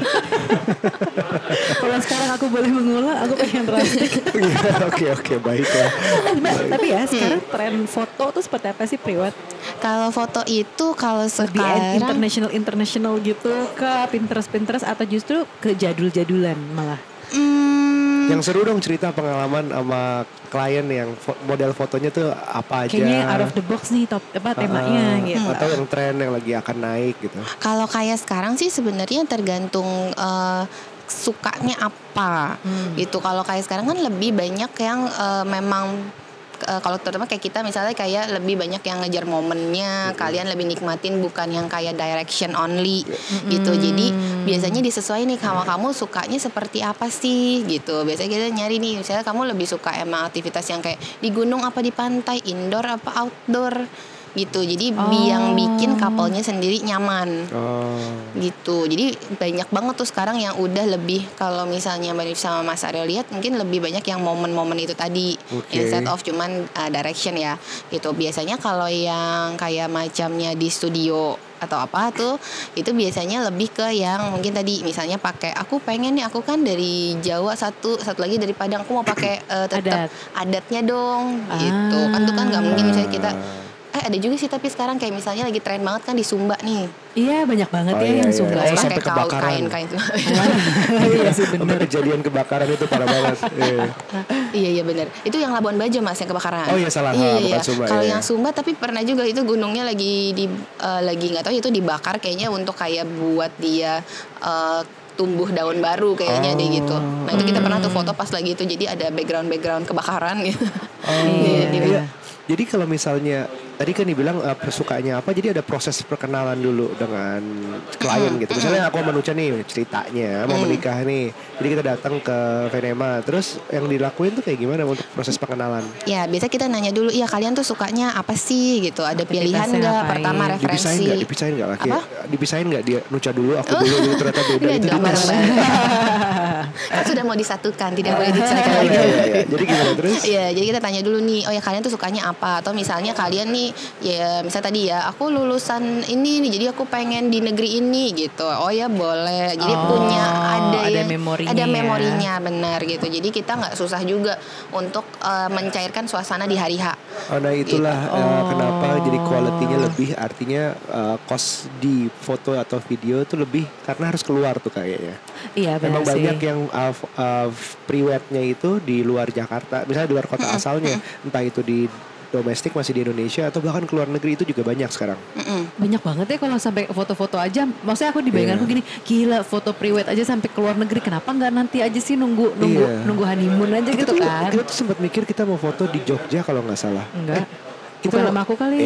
Speaker 2: Kalau sekarang aku boleh mengulang, aku pengen rastik.
Speaker 1: Iya, Oke oke baik ya.
Speaker 2: Eh, Mbak, tapi ya sekarang tren foto tuh seperti apa sih Priwat?
Speaker 3: kalau foto itu kalau sekarang
Speaker 2: international international gitu ke Pinterest Pinterest atau justru ke jadul-jadulan malah?
Speaker 3: hmm,
Speaker 1: Yang seru dong cerita pengalaman sama klien yang fo- model fotonya tuh apa aja.
Speaker 2: Kayaknya out of the box nih top apa temanya
Speaker 1: Ah,
Speaker 2: gitu.
Speaker 1: Atau yang tren yang lagi akan naik gitu.
Speaker 3: Kalau kayak sekarang sih sebenarnya tergantung eh, sukanya apa
Speaker 2: Hmm.
Speaker 3: gitu. Kalau kayak sekarang kan lebih banyak yang eh, memang eh, kalau terutama kayak kita misalnya kayak lebih banyak yang ngejar momennya, kalian lebih nikmatin bukan yang kayak direction only gitu. Jadi biasanya disesuaikan nih sama kamu sukanya seperti apa sih gitu. Biasanya kita nyari nih misalnya kamu lebih suka emang aktivitas yang kayak di gunung apa di pantai, indoor apa outdoor gitu. Jadi bi- yang bikin couple-nya sendiri nyaman
Speaker 1: Oh.
Speaker 3: gitu jadi banyak banget tuh sekarang yang udah lebih kalau misalnya Mbak Nif sama Mas Aryo lihat mungkin lebih banyak yang momen-momen itu tadi
Speaker 1: Oke.
Speaker 3: instead of cuman uh, direction ya gitu biasanya kalau yang kayak macamnya di studio atau apa tuh itu biasanya lebih ke yang mungkin tadi misalnya pakai aku pengen nih aku kan dari Jawa satu satu lagi dari Padang aku mau pakai uh, tetap
Speaker 2: Adat.
Speaker 3: adatnya dong gitu kan tuh kan nggak mungkin misalnya kita
Speaker 1: Ah.
Speaker 3: Eh ada juga sih tapi sekarang kayak misalnya lagi tren banget kan di Sumba nih
Speaker 2: Iya banyak banget
Speaker 1: Oh,
Speaker 2: ya
Speaker 1: iya,
Speaker 2: yang
Speaker 1: iya.
Speaker 2: Sumba.
Speaker 1: Oh,
Speaker 2: ya.
Speaker 1: sampai kebakaran.
Speaker 3: kain kain
Speaker 2: iya sih
Speaker 1: Sampai
Speaker 2: bener.
Speaker 1: kejadian kebakaran itu parah banget. Iya.
Speaker 3: Iya iya benar. Itu yang Labuan Bajo mas yang kebakaran.
Speaker 1: Oh iya, salah.
Speaker 3: Iya, iya.
Speaker 1: Sumba,
Speaker 3: Kalau
Speaker 1: iya,
Speaker 3: yang
Speaker 1: iya.
Speaker 3: Sumba tapi pernah juga itu gunungnya lagi di eh, lagi nggak tahu itu dibakar kayaknya untuk kayak buat dia eh, tumbuh daun baru kayaknya deh gitu. Nah itu kita pernah tuh foto pas lagi itu jadi ada background background kebakaran gitu. Iya, di-
Speaker 1: Iya. Jadi kalau misalnya tadi kan dibilang uh, sukanya apa, jadi ada proses perkenalan dulu dengan klien gitu. Misalnya aku sama Nucha nih ceritanya mau menikah nih, jadi kita datang ke Venema. Terus yang dilakuin tuh kayak gimana untuk proses pengenalan?
Speaker 3: Ya biasa kita nanya dulu, iya kalian tuh sukanya apa sih gitu? Ada pilihan nggak? Pertama
Speaker 1: Dipisahin
Speaker 3: referensi.
Speaker 1: nggak? Dipisahin nggak laki?
Speaker 3: Apa?
Speaker 1: Dipisahin nggak dia Nucha dulu, aku dulu, gitu ternyata beda itu dites.
Speaker 3: Kan sudah mau disatukan, tidak boleh diceraikan
Speaker 1: Iya,
Speaker 3: lagi.
Speaker 1: iya, iya. Jadi gimana terus?
Speaker 3: Iya, jadi kita tanya dulu nih, oh ya kalian tuh sukanya apa? Atau misalnya kalian nih ya misalnya tadi ya aku lulusan ini nih jadi aku pengen di negeri ini gitu oh ya boleh jadi
Speaker 2: Oh,
Speaker 3: punya ada
Speaker 2: ada
Speaker 3: ya-
Speaker 2: memorinya
Speaker 3: ada
Speaker 2: ya.
Speaker 3: memorinya benar gitu jadi kita nggak susah juga untuk eh, mencairkan suasana di hari H
Speaker 1: Oh, nah itulah
Speaker 2: Gitu.
Speaker 1: eh,
Speaker 2: Oh.
Speaker 1: kenapa jadi kualitinya lebih artinya cost di foto atau video itu lebih karena harus keluar tuh kayaknya.
Speaker 2: Iya benar
Speaker 1: Memang
Speaker 2: sih.
Speaker 1: banyak yang uh, uh, pre-wednya itu di luar Jakarta, misalnya di luar kota asalnya, entah itu di domestik masih di Indonesia atau bahkan ke luar negeri itu juga banyak sekarang.
Speaker 3: Mm-mm.
Speaker 2: banyak banget ya kalau sampai foto-foto aja maksudnya aku di bayanganku
Speaker 1: Iya.
Speaker 2: gini gila foto priwet aja sampai ke luar negeri kenapa nggak nanti aja sih nunggu nunggu
Speaker 1: Iya.
Speaker 2: nunggu honeymoon aja
Speaker 1: Kita
Speaker 2: gitu
Speaker 1: tuh,
Speaker 2: kan
Speaker 1: kita tuh sempat mikir kita mau foto di Jogja kalau nggak salah.
Speaker 2: enggak
Speaker 1: kita
Speaker 2: bukan sama aku kali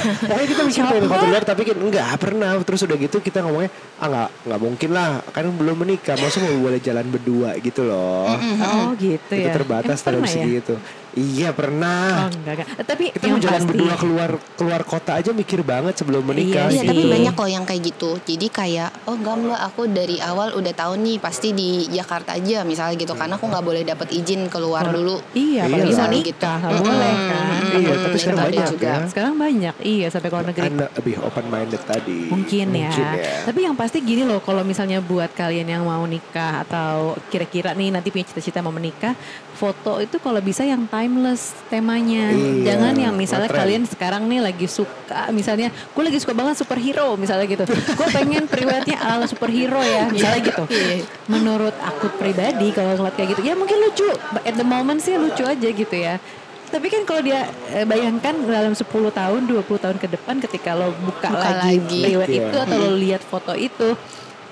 Speaker 1: Pokoknya kita mikir pengen foto luar tapi kan enggak pernah. Terus udah gitu kita ngomongnya ah nggak nggak mungkin lah kan belum menikah. Masa mau boleh jalan berdua gitu loh.
Speaker 2: oh gitu
Speaker 1: Itu
Speaker 2: ya
Speaker 1: terbatas dalam
Speaker 2: ya?
Speaker 1: segitu. Iya
Speaker 2: oh
Speaker 1: pernah.
Speaker 2: enggak enggak tapi
Speaker 1: Kita
Speaker 2: yang
Speaker 1: jalan
Speaker 2: pasti
Speaker 1: berdua keluar keluar kota aja mikir banget sebelum menikah.
Speaker 2: Iya
Speaker 3: Iya tapi banyak loh yang kayak gitu Jadi kayak oh enggak mbak aku dari awal udah tahu nih Pasti di Jakarta aja misalnya gitu Karena aku nggak boleh dapat izin keluar dulu
Speaker 2: iya apalagi mau
Speaker 1: lah.
Speaker 2: nikah nggak boleh kan
Speaker 1: Iya, tapi sekarang banyak
Speaker 3: juga.
Speaker 1: ya.
Speaker 2: sekarang banyak iya sampai ke luar negeri
Speaker 1: Karena lebih open minded tadi.
Speaker 2: Mungkin ya.
Speaker 1: ya.
Speaker 2: Tapi yang pasti gini loh, kalau misalnya buat kalian yang mau nikah atau kira-kira nih nanti punya cita-cita mau menikah, foto itu kalau bisa yang timeless temanya.
Speaker 1: Iya,
Speaker 2: Jangan yang misalnya
Speaker 1: ngetren.
Speaker 2: kalian sekarang nih lagi suka, misalnya gue lagi suka banget superhero misalnya gitu. gue pengen priwetnya ala superhero ya, misalnya gitu.
Speaker 3: Iya.
Speaker 2: Menurut aku pribadi kalau ngeliat kayak gitu, ya mungkin lucu. At the moment sih lucu aja gitu ya. Tapi kan kalau dia eh, bayangkan dalam 10 tahun, 20 tahun ke depan ketika lo buka,
Speaker 3: Buka
Speaker 2: lagi,
Speaker 3: lagi.
Speaker 2: priwet
Speaker 1: Iya.
Speaker 2: itu atau lo lihat foto itu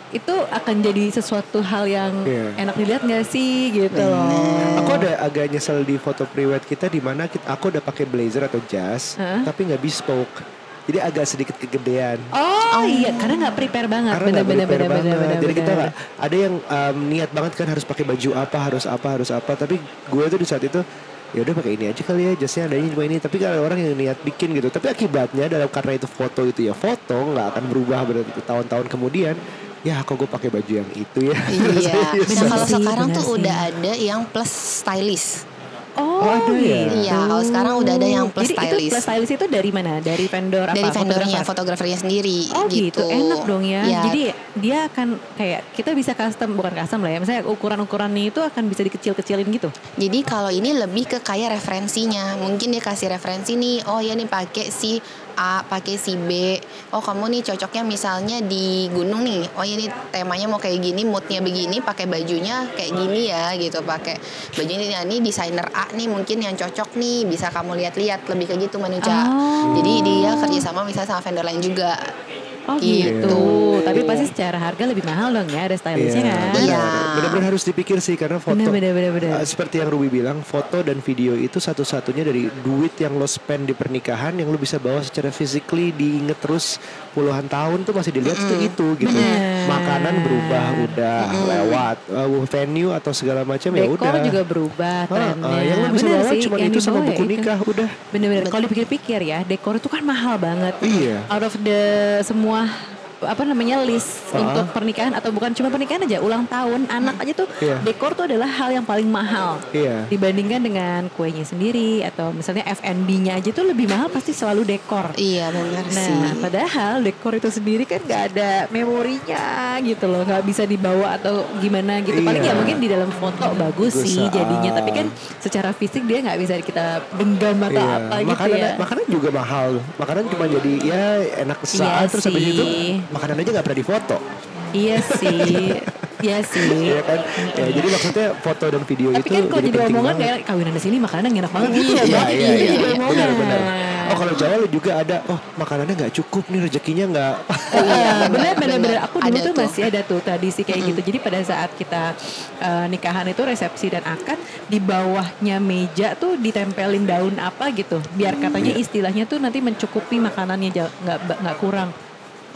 Speaker 2: itu akan jadi sesuatu hal yang
Speaker 1: Iya.
Speaker 2: enak dilihat gak sih gitu loh.
Speaker 1: Aku ada agak nyesel di foto pre-wed kita di mana aku udah pakai blazer atau jas,
Speaker 2: Heeh.
Speaker 1: tapi nggak bespoke. Jadi agak sedikit kegedean.
Speaker 2: Oh, iya, karena nggak prepare banget.
Speaker 1: Karena nggak
Speaker 2: Bener-bener
Speaker 1: prepare
Speaker 2: bener-bener
Speaker 1: banget.
Speaker 2: bener-bener.
Speaker 1: Jadi kita nggak ada yang um, niat banget kan harus pakai baju apa, harus apa, harus apa. Tapi gue tuh di saat itu ya udah pakai ini aja kali ya jasnya adanya cuma ini tapi kalau orang yang niat bikin gitu tapi akibatnya dalam karena itu foto itu ya foto nggak akan berubah bertahun-tahun kemudian ya kok gue pakai baju yang itu ya
Speaker 3: Iya. Nah kalau
Speaker 2: sih,
Speaker 3: sekarang tuh
Speaker 2: sih.
Speaker 3: udah ada yang plus stylist.
Speaker 2: Oh,
Speaker 1: Oh, ada ya?
Speaker 2: gitu.
Speaker 3: Iya, kalau sekarang udah ada yang plus
Speaker 2: Jadi itu
Speaker 3: stylist.
Speaker 2: plus stylist itu dari mana? Dari vendor apa?
Speaker 3: Dari vendornya,
Speaker 2: Fotografer?
Speaker 3: fotografernya sendiri.
Speaker 2: Oh gitu. enak dong ya.
Speaker 3: Iya.
Speaker 2: Jadi dia akan kayak kita bisa custom bukan custom lah ya. Misalnya ukuran-ukurannya itu akan bisa dikecil-kecilin gitu.
Speaker 3: Jadi kalau ini lebih ke kayak referensinya. Mungkin dia kasih referensi nih, oh ya nih pakai si A, pakai si B. Oh kamu nih cocoknya misalnya di gunung nih. Oh nih temanya mau kayak gini, moodnya begini, pakai bajunya kayak gini ya gitu. Pakai bajunya ini, ini desainer A nih mungkin yang cocok nih. Bisa kamu lihat-lihat lebih kayak gitu manusia.
Speaker 2: Oh.
Speaker 3: Jadi dia kerjasama misalnya sama vendor lain juga.
Speaker 2: Oh
Speaker 3: Gitu.
Speaker 2: gitu. Tapi pasti secara harga lebih mahal dong ya ada stylistnya
Speaker 1: Iya,
Speaker 2: kan.
Speaker 3: Iya.
Speaker 1: benar. Benar-benar harus dipikir sih karena foto.
Speaker 2: Benar, benar.
Speaker 1: uh, seperti yang Ruby bilang, foto dan video itu satu-satunya dari duit yang lo spend di pernikahan yang lo bisa bawa secara physically diinget terus puluhan tahun tuh masih dilihat itu itu gitu.
Speaker 2: Benar.
Speaker 1: Makanan berubah udah lewat, Uh, venue atau segala macam ya
Speaker 2: Dekor
Speaker 1: udah.
Speaker 2: juga berubah
Speaker 1: Ah,
Speaker 2: trennya.
Speaker 1: ah, yang lo bisa
Speaker 2: Benar
Speaker 1: bawa
Speaker 2: sih,
Speaker 1: cuma itu sama
Speaker 2: ya
Speaker 1: buku
Speaker 2: itu.
Speaker 1: nikah udah.
Speaker 2: Bener-bener kalau dipikir-pikir ya dekor itu kan mahal banget.
Speaker 1: Iya.
Speaker 2: Out of the semua apa namanya list
Speaker 1: Ah.
Speaker 2: untuk pernikahan atau bukan cuma pernikahan aja ulang tahun anak aja tuh
Speaker 1: Iya.
Speaker 2: dekor tuh adalah hal yang paling mahal
Speaker 1: Iya.
Speaker 2: dibandingkan dengan kuenya sendiri atau misalnya F&B-nya aja tuh lebih mahal pasti selalu dekor.
Speaker 3: Iya benar sih.
Speaker 2: Nah, padahal dekor itu sendiri kan nggak ada memorinya gitu loh, nggak bisa dibawa atau gimana gitu. Paling
Speaker 1: Iya.
Speaker 2: ya mungkin di dalam foto bagus,
Speaker 1: Bagus,
Speaker 2: sih
Speaker 1: ah.
Speaker 2: jadinya, tapi kan secara fisik dia nggak bisa kita genggam atau
Speaker 1: Iya,
Speaker 2: apa gitu
Speaker 1: makanan,
Speaker 2: ya.
Speaker 1: makanan juga mahal. Makanan cuma jadi ya enak
Speaker 2: Iya
Speaker 1: sesaat terus habis
Speaker 2: sih.
Speaker 1: itu makanan aja nggak pernah difoto.
Speaker 2: Iya sih, iya sih.
Speaker 1: Iya kan? Ya, jadi maksudnya foto dan video
Speaker 2: Tapi
Speaker 1: itu
Speaker 2: kan kalau jadi
Speaker 1: penting
Speaker 2: omongan
Speaker 1: banget.
Speaker 2: kayak kawinan di sini makanan enak banget gitu
Speaker 1: Iya,
Speaker 2: ya,
Speaker 1: iya, iya,
Speaker 2: Jadi
Speaker 1: iya. Benar, benar. Oh kalau Jawa juga ada, oh makanannya nggak cukup nih rezekinya nggak.
Speaker 2: Iya, benar benar benar. Aku dulu
Speaker 3: Ada
Speaker 2: tuh masih ada tuh tradisi kayak gitu. Jadi pada saat kita eh, nikahan itu resepsi dan akad di bawahnya meja tuh ditempelin daun apa gitu. Biar katanya istilahnya tuh nanti mencukupi makanannya nggak nggak kurang.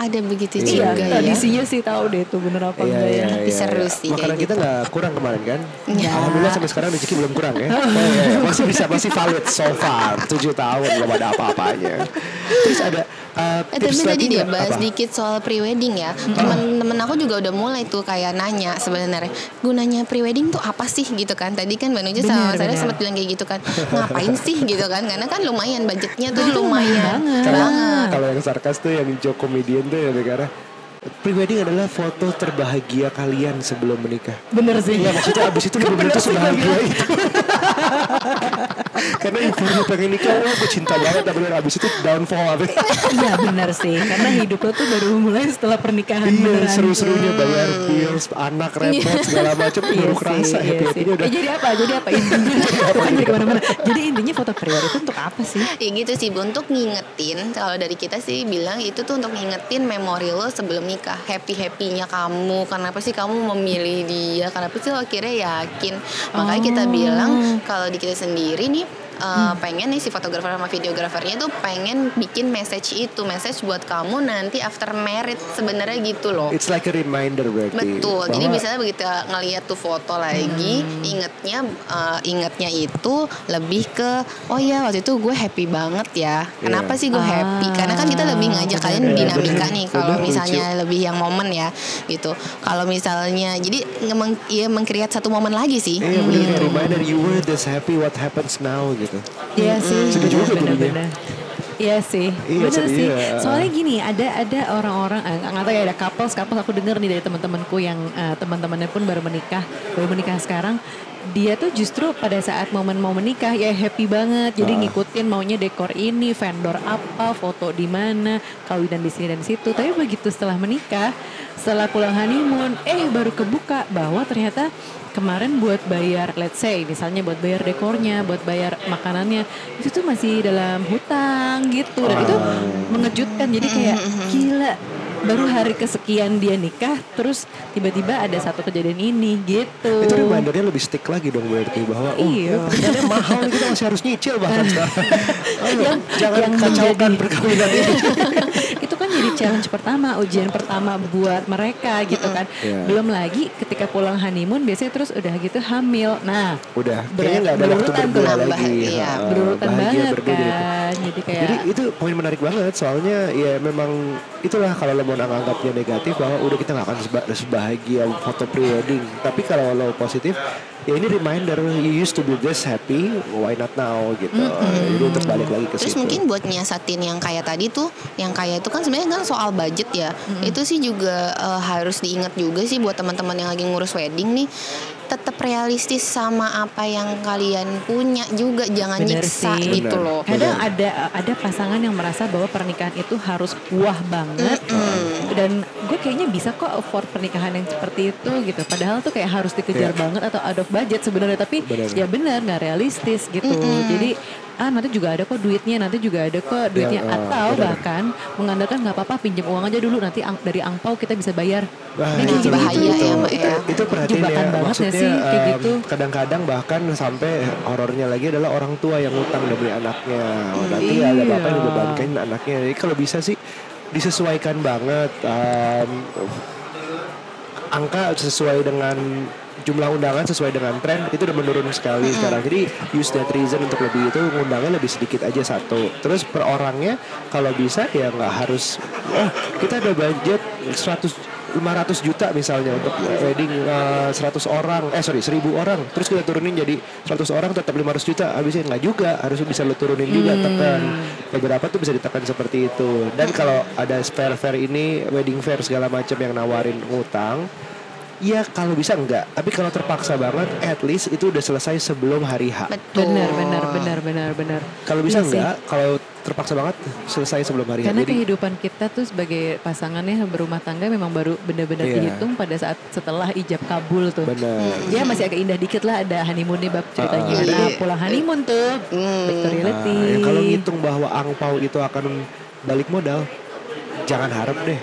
Speaker 3: Ada begitu
Speaker 2: Iya,
Speaker 3: juga ya.
Speaker 2: tradisinya sih tahu deh tuh bener apa
Speaker 1: Iya,
Speaker 2: enggak
Speaker 1: iya,
Speaker 2: ya.
Speaker 3: Tapi
Speaker 1: iya,
Speaker 3: seru
Speaker 1: iya.
Speaker 3: sih
Speaker 1: Makanan
Speaker 3: kayak
Speaker 1: kita
Speaker 3: gitu.
Speaker 1: nggak kurang kemarin kan?
Speaker 3: Iya.
Speaker 1: Alhamdulillah sampai sekarang rezeki belum kurang ya. Oh, iya, iya. Masih bisa masih valid so far 7 tahun belum ada apa-apanya. Terus ada Uh,
Speaker 3: Eh, tapi tadi dia bahas
Speaker 1: Apa?
Speaker 3: dikit soal prewedding ya. Temen-temen aku juga udah mulai tuh kayak nanya sebenarnya gunanya prewedding tuh apa sih gitu kan. Tadi kan Mbak Nuja sama saya sempat bilang kayak gitu kan. Ngapain sih gitu kan? Karena kan lumayan budgetnya tuh
Speaker 2: lumayan
Speaker 3: lumayan
Speaker 2: banget.
Speaker 1: Kalau yang sarkas tuh yang joke komedian tuh ya negara. Prewedding adalah foto terbahagia kalian sebelum menikah.
Speaker 2: Bener sih.
Speaker 1: Iya maksudnya abis itu bener-bener tuh sebahagia itu. Karena informasi pengen nikah, oh gue cinta banget, tapi abis itu downfall abis.
Speaker 2: Iya benar sih. Karena hidup lo tuh baru mulai setelah pernikahan
Speaker 1: Iya seru-serunya bayar bills, anak repot segala macam
Speaker 2: Iya
Speaker 1: baru kerasa
Speaker 2: iya
Speaker 1: happy
Speaker 2: sih.
Speaker 1: happynya udah.
Speaker 2: Eh, jadi apa? Jadi apa intinya? Kan jadi ke mana-mana. Jadi intinya foto prior itu untuk apa sih?
Speaker 3: Ya gitu sih Bu, untuk ngingetin kalau dari kita sih bilang itu tuh untuk ngingetin memori lo sebelum nikah happy happynya kamu. Kenapa sih kamu memilih dia? Kenapa sih lo akhirnya yakin? Makanya kita
Speaker 2: Oh.
Speaker 3: bilang kalau di kita sendiri nih eh, pengen nih si fotografer sama videografernya tuh pengen bikin message itu message buat kamu nanti after married sebenarnya gitu loh
Speaker 1: It's like a reminder berarti.
Speaker 3: Betul. Jadi
Speaker 1: bahwa-
Speaker 3: misalnya begitu ngelihat tuh foto lagi, ingetnya eh, ingetnya itu lebih ke oh ya waktu itu gue happy banget ya. Kenapa
Speaker 1: Iya.
Speaker 3: sih gue happy? Karena kan kita lebih ngajak kalian dinamika
Speaker 1: bener.
Speaker 3: nih kalau misalnya lebih yang momen ya gitu. Kalau misalnya jadi meng, ya mengkreat satu momen lagi sih.
Speaker 1: Iya bener
Speaker 3: gitu.
Speaker 1: reminder you were this happy what happens now gitu.
Speaker 2: Iya sih.
Speaker 1: Sedih juga jadinya.
Speaker 2: bener-bener. Iya sih,
Speaker 1: Iya,
Speaker 2: bener sih.
Speaker 1: ya.
Speaker 2: Soalnya gini, ada ada orang-orang, eh, nggak tahu ya ada couples, couples aku dengar nih dari teman-temanku yang eh, teman-temannya pun baru menikah, baru menikah sekarang. Dia tuh justru pada saat momen mau menikah ya happy banget, jadi
Speaker 1: Ah.
Speaker 2: ngikutin maunya dekor ini, vendor apa, foto di mana, kawinan di sini dan di situ. Tapi begitu setelah menikah, setelah pulang honeymoon, eh baru kebuka bahwa ternyata kemarin buat bayar let's say misalnya buat bayar dekornya buat bayar makanannya itu tuh masih dalam hutang gitu dan itu mengejutkan jadi kayak gila baru hari kesekian dia nikah terus tiba-tiba ada satu kejadian ini gitu
Speaker 1: Itu remindernya lebih stick lagi dong berarti bahwa oh
Speaker 2: Iya.
Speaker 1: ternyata mahal nih kita masih harus nyicil bahkan sekarang. Ayo,
Speaker 2: Yang-
Speaker 1: jangan
Speaker 2: yang
Speaker 1: kacaukan
Speaker 2: menjadi-
Speaker 1: perkawinan ini.
Speaker 2: jadi challenge pertama ujian pertama buat mereka gitu kan
Speaker 1: Iya.
Speaker 2: belum lagi ketika pulang honeymoon biasanya terus udah gitu hamil nah
Speaker 1: Udah, kayaknya nggak ada waktu
Speaker 2: berurutan
Speaker 1: berdua lagi.
Speaker 3: Iya,
Speaker 2: berurutan
Speaker 1: bahagia
Speaker 2: banget
Speaker 1: berdua
Speaker 2: kan jadi kayak
Speaker 1: Jadi itu poin menarik banget soalnya ya memang itulah kalau lo mau anggapnya negatif bahwa udah kita nggak akan seba- sebahagia foto pre-wedding. Tapi kalau lo positif ya ini reminder you used to be this happy, why not now gitu. Jadi untuk balik lagi ke
Speaker 3: Terus
Speaker 1: situ.
Speaker 3: mungkin buat nyiasatin yang kayak tadi tuh, yang kayak itu kan sebenarnya kan soal budget ya. Itu sih juga eh, harus diingat juga sih buat teman-teman yang lagi ngurus wedding nih. Tetap realistis sama apa yang kalian punya juga, jangan
Speaker 2: Bener
Speaker 3: nyiksa
Speaker 2: sih.
Speaker 3: gitu
Speaker 1: Bener.
Speaker 3: loh.
Speaker 2: Kadang ada ada pasangan yang merasa bahwa pernikahan itu harus wah banget dan gue kayaknya bisa kok afford pernikahan yang seperti itu gitu. Padahal tuh kayak harus dikejar
Speaker 1: Iya.
Speaker 2: banget atau out of budget sebenarnya tapi
Speaker 1: Bener.
Speaker 2: ya benar nggak realistis gitu. Jadi ah nanti juga ada kok duitnya, nanti juga ada kok duitnya
Speaker 1: Ya, ah,
Speaker 2: atau
Speaker 1: bener.
Speaker 2: bahkan mengandalkan nggak apa-apa pinjam uang aja dulu nanti ang- dari angpau kita bisa bayar.
Speaker 1: Wah,
Speaker 2: Nah,
Speaker 3: itu bahaya
Speaker 2: gitu.
Speaker 3: ya, Mbak, ya.
Speaker 1: Itu perhatiin
Speaker 2: Jebakan
Speaker 1: ya,
Speaker 2: banget
Speaker 1: maksudnya
Speaker 2: ya sih, kayak
Speaker 1: em,
Speaker 2: gitu.
Speaker 1: kadang-kadang bahkan sampai horornya lagi adalah orang tua yang utang demi anaknya. Oh, nanti
Speaker 2: Iya.
Speaker 1: ada apa-apa yang dibebankan anaknya. Jadi kalau bisa sih disesuaikan banget em, angka sesuai dengan jumlah undangan sesuai dengan tren itu udah menurun sekali sekarang. Jadi use that reason untuk lebih itu undangnya lebih sedikit aja satu. Terus per orangnya kalau bisa ya nggak harus oh kita ada budget 100 500 juta misalnya untuk wedding eh, 100 orang. Eh sorry 1000 orang. Terus kita turunin jadi 100 orang tetap 500 juta. Habisnya nggak juga. Harus bisa lo turunin juga tekan. Beberapa tuh bisa ditekan seperti itu. Dan kalau ada fair fair ini wedding fair segala macam yang nawarin utang Ya kalau bisa enggak, tapi kalau terpaksa banget, at least itu udah selesai sebelum hari H.
Speaker 3: Betul.
Speaker 2: Benar, benar, benar, benar, benar.
Speaker 1: Kalau bisa
Speaker 2: Iya
Speaker 1: enggak, kalau terpaksa banget selesai sebelum hari H.
Speaker 2: Karena
Speaker 1: Jadi
Speaker 2: kehidupan kita tuh sebagai pasangannya berumah tangga memang baru benar-benar
Speaker 1: Iya.
Speaker 2: dihitung pada saat setelah ijab kabul tuh.
Speaker 1: benar.
Speaker 2: Ya masih agak indah dikit lah ada honeymoon nih bab ceritanya.
Speaker 1: Ah, ah.
Speaker 2: Nah,
Speaker 3: Iya.
Speaker 2: pulang honeymoon tuh.
Speaker 3: Hmm.
Speaker 2: Victoriality.
Speaker 1: Nah, ya kalau ngitung bahwa angpau itu akan balik modal, jangan harap deh.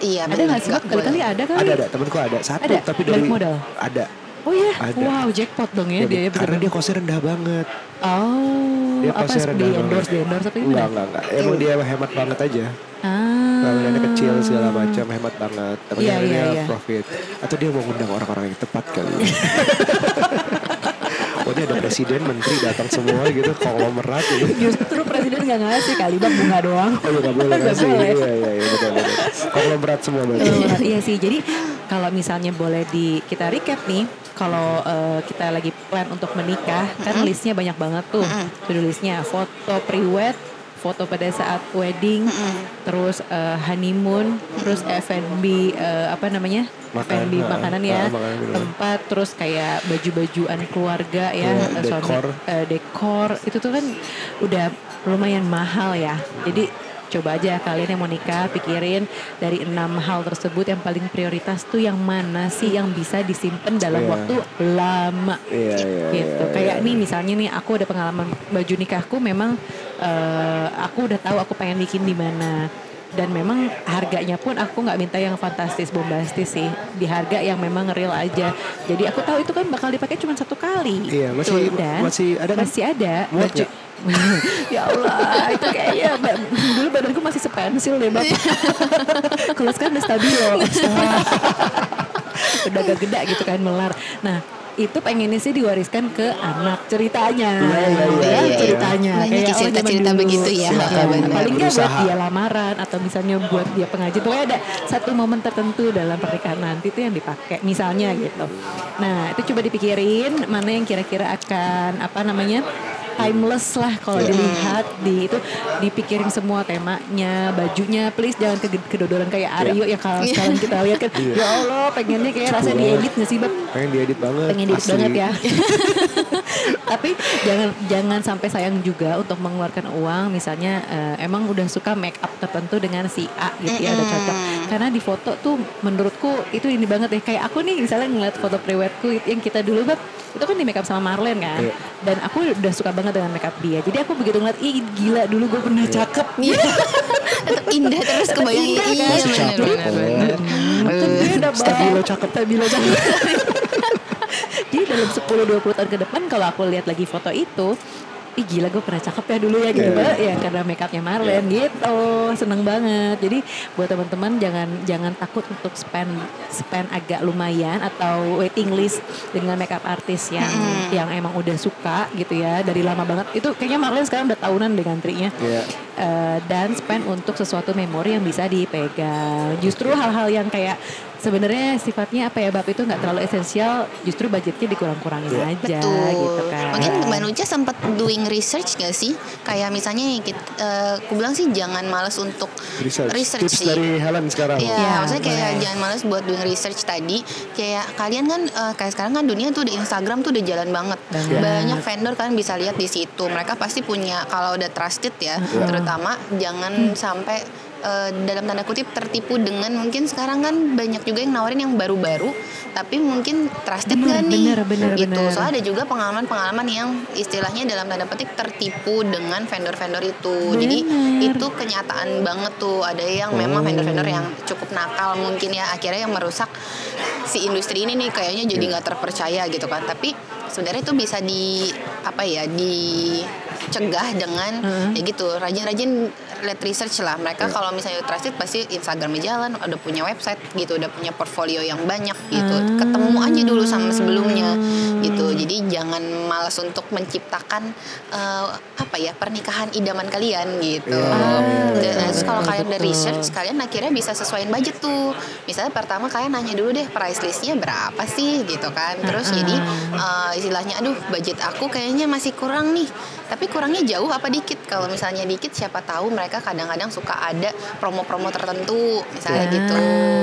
Speaker 3: Iya,
Speaker 2: ada nggak sih? Kali-kali ada kali.
Speaker 1: Ada ada temanku ada satu
Speaker 2: Ada?
Speaker 1: tapi
Speaker 2: Balik
Speaker 1: dari
Speaker 2: modal?
Speaker 1: ada.
Speaker 2: Oh iya,
Speaker 1: Ada.
Speaker 2: wow jackpot dong ya, dia ya
Speaker 1: karena
Speaker 2: bener-bener.
Speaker 1: dia kosnya rendah banget.
Speaker 2: Oh,
Speaker 1: Dia
Speaker 2: apa
Speaker 1: kosnya
Speaker 2: di
Speaker 1: rendah
Speaker 2: endorse,
Speaker 1: banget.
Speaker 2: di endorse apa
Speaker 1: Enggak
Speaker 2: gimana?
Speaker 1: enggak enggak. Emang dia hemat banget aja.
Speaker 2: Ah.
Speaker 1: Bangunannya kecil segala macam hemat banget. Tapi
Speaker 2: Iya,
Speaker 1: akhirnya
Speaker 2: iya, iya.
Speaker 1: profit. Atau dia mau ngundang orang-orang yang tepat kali. Ini ada presiden, menteri datang semua gitu, konglomerat gitu.
Speaker 2: Justru presiden nggak ngasih kali bang bunga doang.
Speaker 1: Oh iya nggak boleh ngasih. Iya iya iya betul betul. Konglomerat semua berarti.
Speaker 2: Betul, iya sih. Jadi kalau misalnya boleh di kita recap nih, kalau eh, kita lagi plan untuk menikah, kan listnya banyak banget tuh. To-do listnya foto pre-wed, foto pada saat wedding, terus eh, honeymoon, terus F&B eh, apa namanya?
Speaker 1: Makan,
Speaker 2: F&B
Speaker 1: ha,
Speaker 2: makanan ya,
Speaker 1: makanan minuman.
Speaker 2: tempat, terus kayak baju-bajuan keluarga ya,
Speaker 1: Iya,
Speaker 2: suami-
Speaker 1: dekor.
Speaker 2: eh, dekor, itu tuh kan udah lumayan mahal ya. Jadi coba aja kalian yang mau nikah pikirin dari enam hal tersebut yang paling prioritas tuh yang mana sih yang bisa disimpan dalam
Speaker 1: Iya.
Speaker 2: waktu lama
Speaker 1: Iya iya.
Speaker 2: gitu
Speaker 1: iya,
Speaker 2: kayak
Speaker 1: iya.
Speaker 2: nih misalnya nih aku ada pengalaman baju nikahku memang eh, aku udah tahu aku pengen bikin di mana. Dan memang harganya pun aku nggak minta yang fantastis bombastis sih. Di harga yang memang real aja. Jadi aku tahu itu kan bakal dipakai cuma satu kali.
Speaker 1: Iya, masih-
Speaker 2: Dan
Speaker 1: masih ada kan?
Speaker 2: masih ada.
Speaker 1: Muat
Speaker 2: baju ya? Allah itu kayaknya dulu badanku masih sepensil deh bang kalau sekarang udah stabilo udah agak gede gitu kan melar. Nah itu pengennya sih diwariskan ke anak ceritanya
Speaker 1: Iya, iya, iya,
Speaker 2: Ya, ceritanya
Speaker 3: Banyak
Speaker 2: Kayak
Speaker 3: ya
Speaker 2: orang
Speaker 3: cerita-cerita
Speaker 2: zaman dulu.
Speaker 3: begitu ya.
Speaker 1: Silakan,
Speaker 3: benar.
Speaker 2: paling nggak buat dia lamaran atau misalnya buat dia pengajian pokoknya ada satu momen tertentu dalam pernikahan nanti itu yang dipakai misalnya gitu nah itu coba dipikirin mana yang kira-kira akan apa namanya timeless lah kalau
Speaker 1: Iya.
Speaker 2: dilihat di itu dipikirin semua temanya bajunya please jangan ke kedodoran kayak Aryo yang kalau sekarang kita lihat kan
Speaker 1: Iya.
Speaker 2: ya Allah pengennya kayak rasa diedit nggak sih bab
Speaker 1: Pengen diedit banget.
Speaker 2: pengen diedit
Speaker 1: asli.
Speaker 2: banget ya. Tapi jangan jangan sampai sayang juga untuk mengeluarkan uang misalnya eh, emang udah suka make up tertentu dengan si A gitu ya udah cocok. Karena di foto tuh menurutku itu ini banget deh kayak aku nih misalnya ngeliat foto prewedku yang kita dulu bab itu kan di make up sama Marlen kan.
Speaker 1: Iya.
Speaker 2: Dan aku udah suka banget dengan make up dia. Jadi aku begitu ngeliat ih gila dulu gue pernah cakep.
Speaker 3: Iya. Tetap indah terus kebayang
Speaker 2: Indah kan?
Speaker 3: iya
Speaker 1: Masih
Speaker 3: benar
Speaker 1: cakep
Speaker 3: benar.
Speaker 2: Kan dia udah
Speaker 1: Stabilo cakep.
Speaker 2: Stabilo cakep. Jadi dalam 10-20 tahun ke depan kalau aku lihat lagi foto itu Ih gila gue pernah cakep ya dulu ya gitu.
Speaker 1: Iya.
Speaker 2: ya karena make upnya Marlen gitu. Seneng banget. Jadi buat teman-teman jangan jangan takut untuk spend spend agak lumayan atau waiting list dengan make up artis yang yang emang udah suka gitu ya dari lama banget. Itu kayaknya Marlen sekarang udah tahunan deh ngantrinya.
Speaker 1: Iya.
Speaker 2: Eh, dan spend untuk sesuatu memori yang bisa dipegang. Justru hal-hal yang kayak sebenarnya sifatnya apa ya bab itu nggak terlalu esensial, justru budgetnya dikurang-kurangin aja
Speaker 3: Betul.
Speaker 2: gitu kan.
Speaker 3: Mungkin Mbak Nucha sempat doing research gak sih? Kayak misalnya kita, eh, aku bilang sih jangan males untuk
Speaker 1: Research.
Speaker 3: research
Speaker 1: Tips
Speaker 3: sih.
Speaker 1: dari Helen sekarang.
Speaker 3: Iya,
Speaker 2: Ya,
Speaker 3: maksudnya kayak
Speaker 2: boleh.
Speaker 3: jangan males buat doing research tadi. Kayak kalian kan eh, kayak sekarang kan dunia tuh di Instagram tuh udah jalan banget.
Speaker 2: Banget.
Speaker 3: Banyak vendor kan bisa lihat di situ. Mereka pasti punya kalau udah trusted ya, terutama jangan sampai eh, dalam tanda kutip tertipu dengan mungkin sekarang kan banyak juga yang nawarin yang baru-baru tapi mungkin trusted
Speaker 2: Bener,
Speaker 3: nggak nih
Speaker 2: bener, bener,
Speaker 3: gitu.
Speaker 2: bener.
Speaker 3: Soalnya ada juga pengalaman-pengalaman yang istilahnya dalam tanda petik tertipu dengan vendor-vendor itu. Jadi
Speaker 2: Bener.
Speaker 3: itu kenyataan banget tuh. Ada yang memang vendor-vendor yang cukup nakal mungkin ya akhirnya yang merusak si industri ini nih kayaknya jadi nggak terpercaya gitu kan. Tapi sebenarnya itu bisa di apa ya dicegah dengan ya gitu rajin-rajin lihat research lah. Mereka kalau misalnya trusted pasti Instagramnya jalan udah punya website gitu udah punya portfolio yang banyak gitu. Ketemu aja dulu sama sebelumnya gitu. Jadi jangan malas untuk menciptakan eh, apa ya pernikahan idaman kalian gitu.
Speaker 1: Iya,
Speaker 3: Dan terus kalau kalian udah research kalian akhirnya bisa sesuaiin budget tuh. Misalnya pertama kalian nanya dulu deh price listnya berapa sih gitu kan. Terus jadi eh, istilahnya aduh budget aku kayaknya masih kurang nih tapi kurangnya jauh apa dikit kalau misalnya dikit siapa tahu mereka kadang-kadang suka ada promo-promo tertentu misalnya
Speaker 2: Ya.
Speaker 3: gitu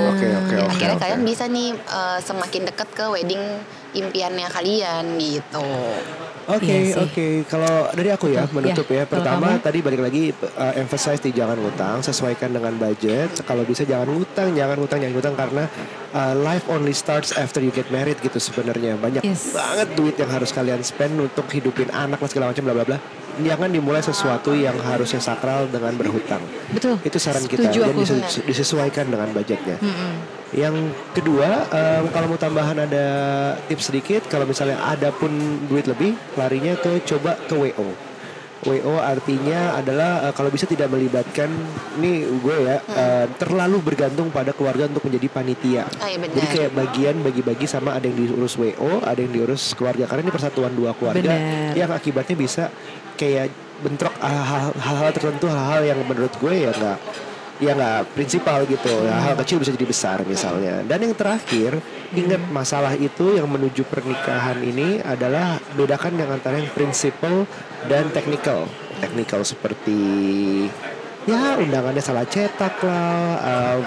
Speaker 1: Oke, oke,
Speaker 3: Ya,
Speaker 1: oke,
Speaker 3: akhirnya
Speaker 1: oke.
Speaker 3: kalian bisa nih eh, semakin dekat ke wedding impiannya kalian gitu
Speaker 1: Oke
Speaker 2: Iya
Speaker 1: oke. Kalau dari aku ya menutup
Speaker 2: Ya,
Speaker 1: ya.
Speaker 2: Kalau
Speaker 1: pertama
Speaker 2: kamu?
Speaker 1: tadi balik lagi uh, emphasize di jangan ngutang sesuaikan dengan budget. Kalau bisa jangan ngutang jangan ngutang jangan ngutang karena uh, life only starts after you get married gitu sebenarnya. Banyak
Speaker 2: Yes.
Speaker 1: banget duit yang harus kalian spend untuk hidupin anak lah segala macam bla bla bla jangan dimulai sesuatu yang harusnya sakral dengan berhutang
Speaker 2: Betul.
Speaker 1: itu saran kita dan disesuaikan dengan budgetnya yang kedua, em, kalau mau tambahan ada tips sedikit, kalau misalnya ada pun duit lebih, larinya ke coba ke WO. WO artinya adalah uh, kalau bisa tidak melibatkan ini gue ya uh, terlalu bergantung pada keluarga untuk menjadi panitia.
Speaker 3: Oh, iya benar.
Speaker 1: Jadi kayak bagian bagi-bagi sama ada yang diurus WO, ada yang diurus keluarga karena ini persatuan dua keluarga
Speaker 2: Benar.
Speaker 1: yang akibatnya bisa kayak bentrok hal- hal-hal tertentu hal-hal yang menurut gue ya nggak ya nggak prinsipal gitu. Ya, hal kecil bisa jadi besar misalnya. Dan yang terakhir ingat masalah itu yang menuju pernikahan ini adalah bedakan yang antara yang prinsipal dan technical. Technical seperti ya undangannya salah cetak lah uh,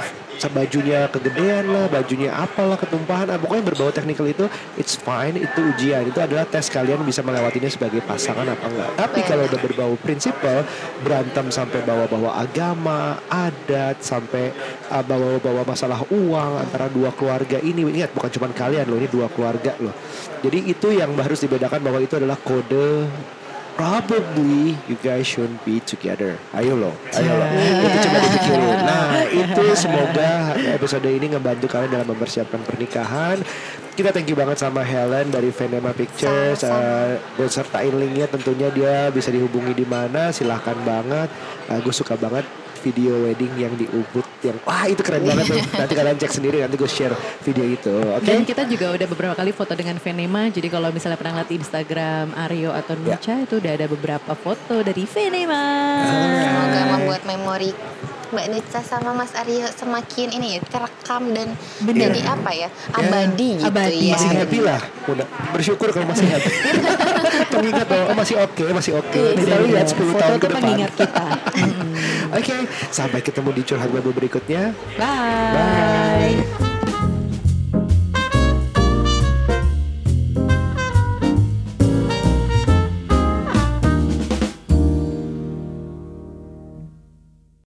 Speaker 1: bajunya kegedean lah bajunya apalah ketumpahan. Ah, pokoknya berbau teknikal itu it's fine itu ujian. Itu adalah tes kalian bisa melewatinya sebagai pasangan apa enggak. Tapi kalau udah berbau prinsipal berantem sampai bawa-bawa agama adat sampai uh, bawa-bawa masalah uang antara dua keluarga ini. Ingat bukan cuma kalian loh ini dua keluarga loh. Jadi itu yang harus dibedakan bahwa itu adalah kode probably you guys should be together. Ayo loh, ayo loh. Itu coba dipikirin. Nah, itu semoga episode ini ngebantu kalian dalam mempersiapkan pernikahan. Kita thank you banget sama Helen dari Venema Pictures. Uh, buat sertain linknya tentunya dia bisa dihubungi di mana. Silahkan banget. Uh, gue suka banget video wedding yang di Ubud yang wah itu keren banget tuh. Nanti kalian cek sendiri nanti gue share video itu. Oke.
Speaker 2: Dan kita juga udah beberapa kali foto dengan Venema. Jadi kalau misalnya pernah lihat di Instagram Aryo atau
Speaker 1: Ya.
Speaker 2: Nucha itu udah ada beberapa foto dari Venema.
Speaker 3: Semoga membuat memori Mbak Nita sama Mas Aryo semakin ini ya terekam dan
Speaker 2: Bener.
Speaker 3: jadi apa ya abadi gitu
Speaker 2: abadi.
Speaker 3: ya.
Speaker 1: masih happy lah udah bersyukur kalau masih happy pengingat bahwa oh, masih oke masih oke kita lihat 10
Speaker 2: Foto
Speaker 1: tahun ke depan
Speaker 2: pengingat kita.
Speaker 1: oke sampai ketemu di curhat babu berikutnya
Speaker 2: Bye.
Speaker 1: Bye.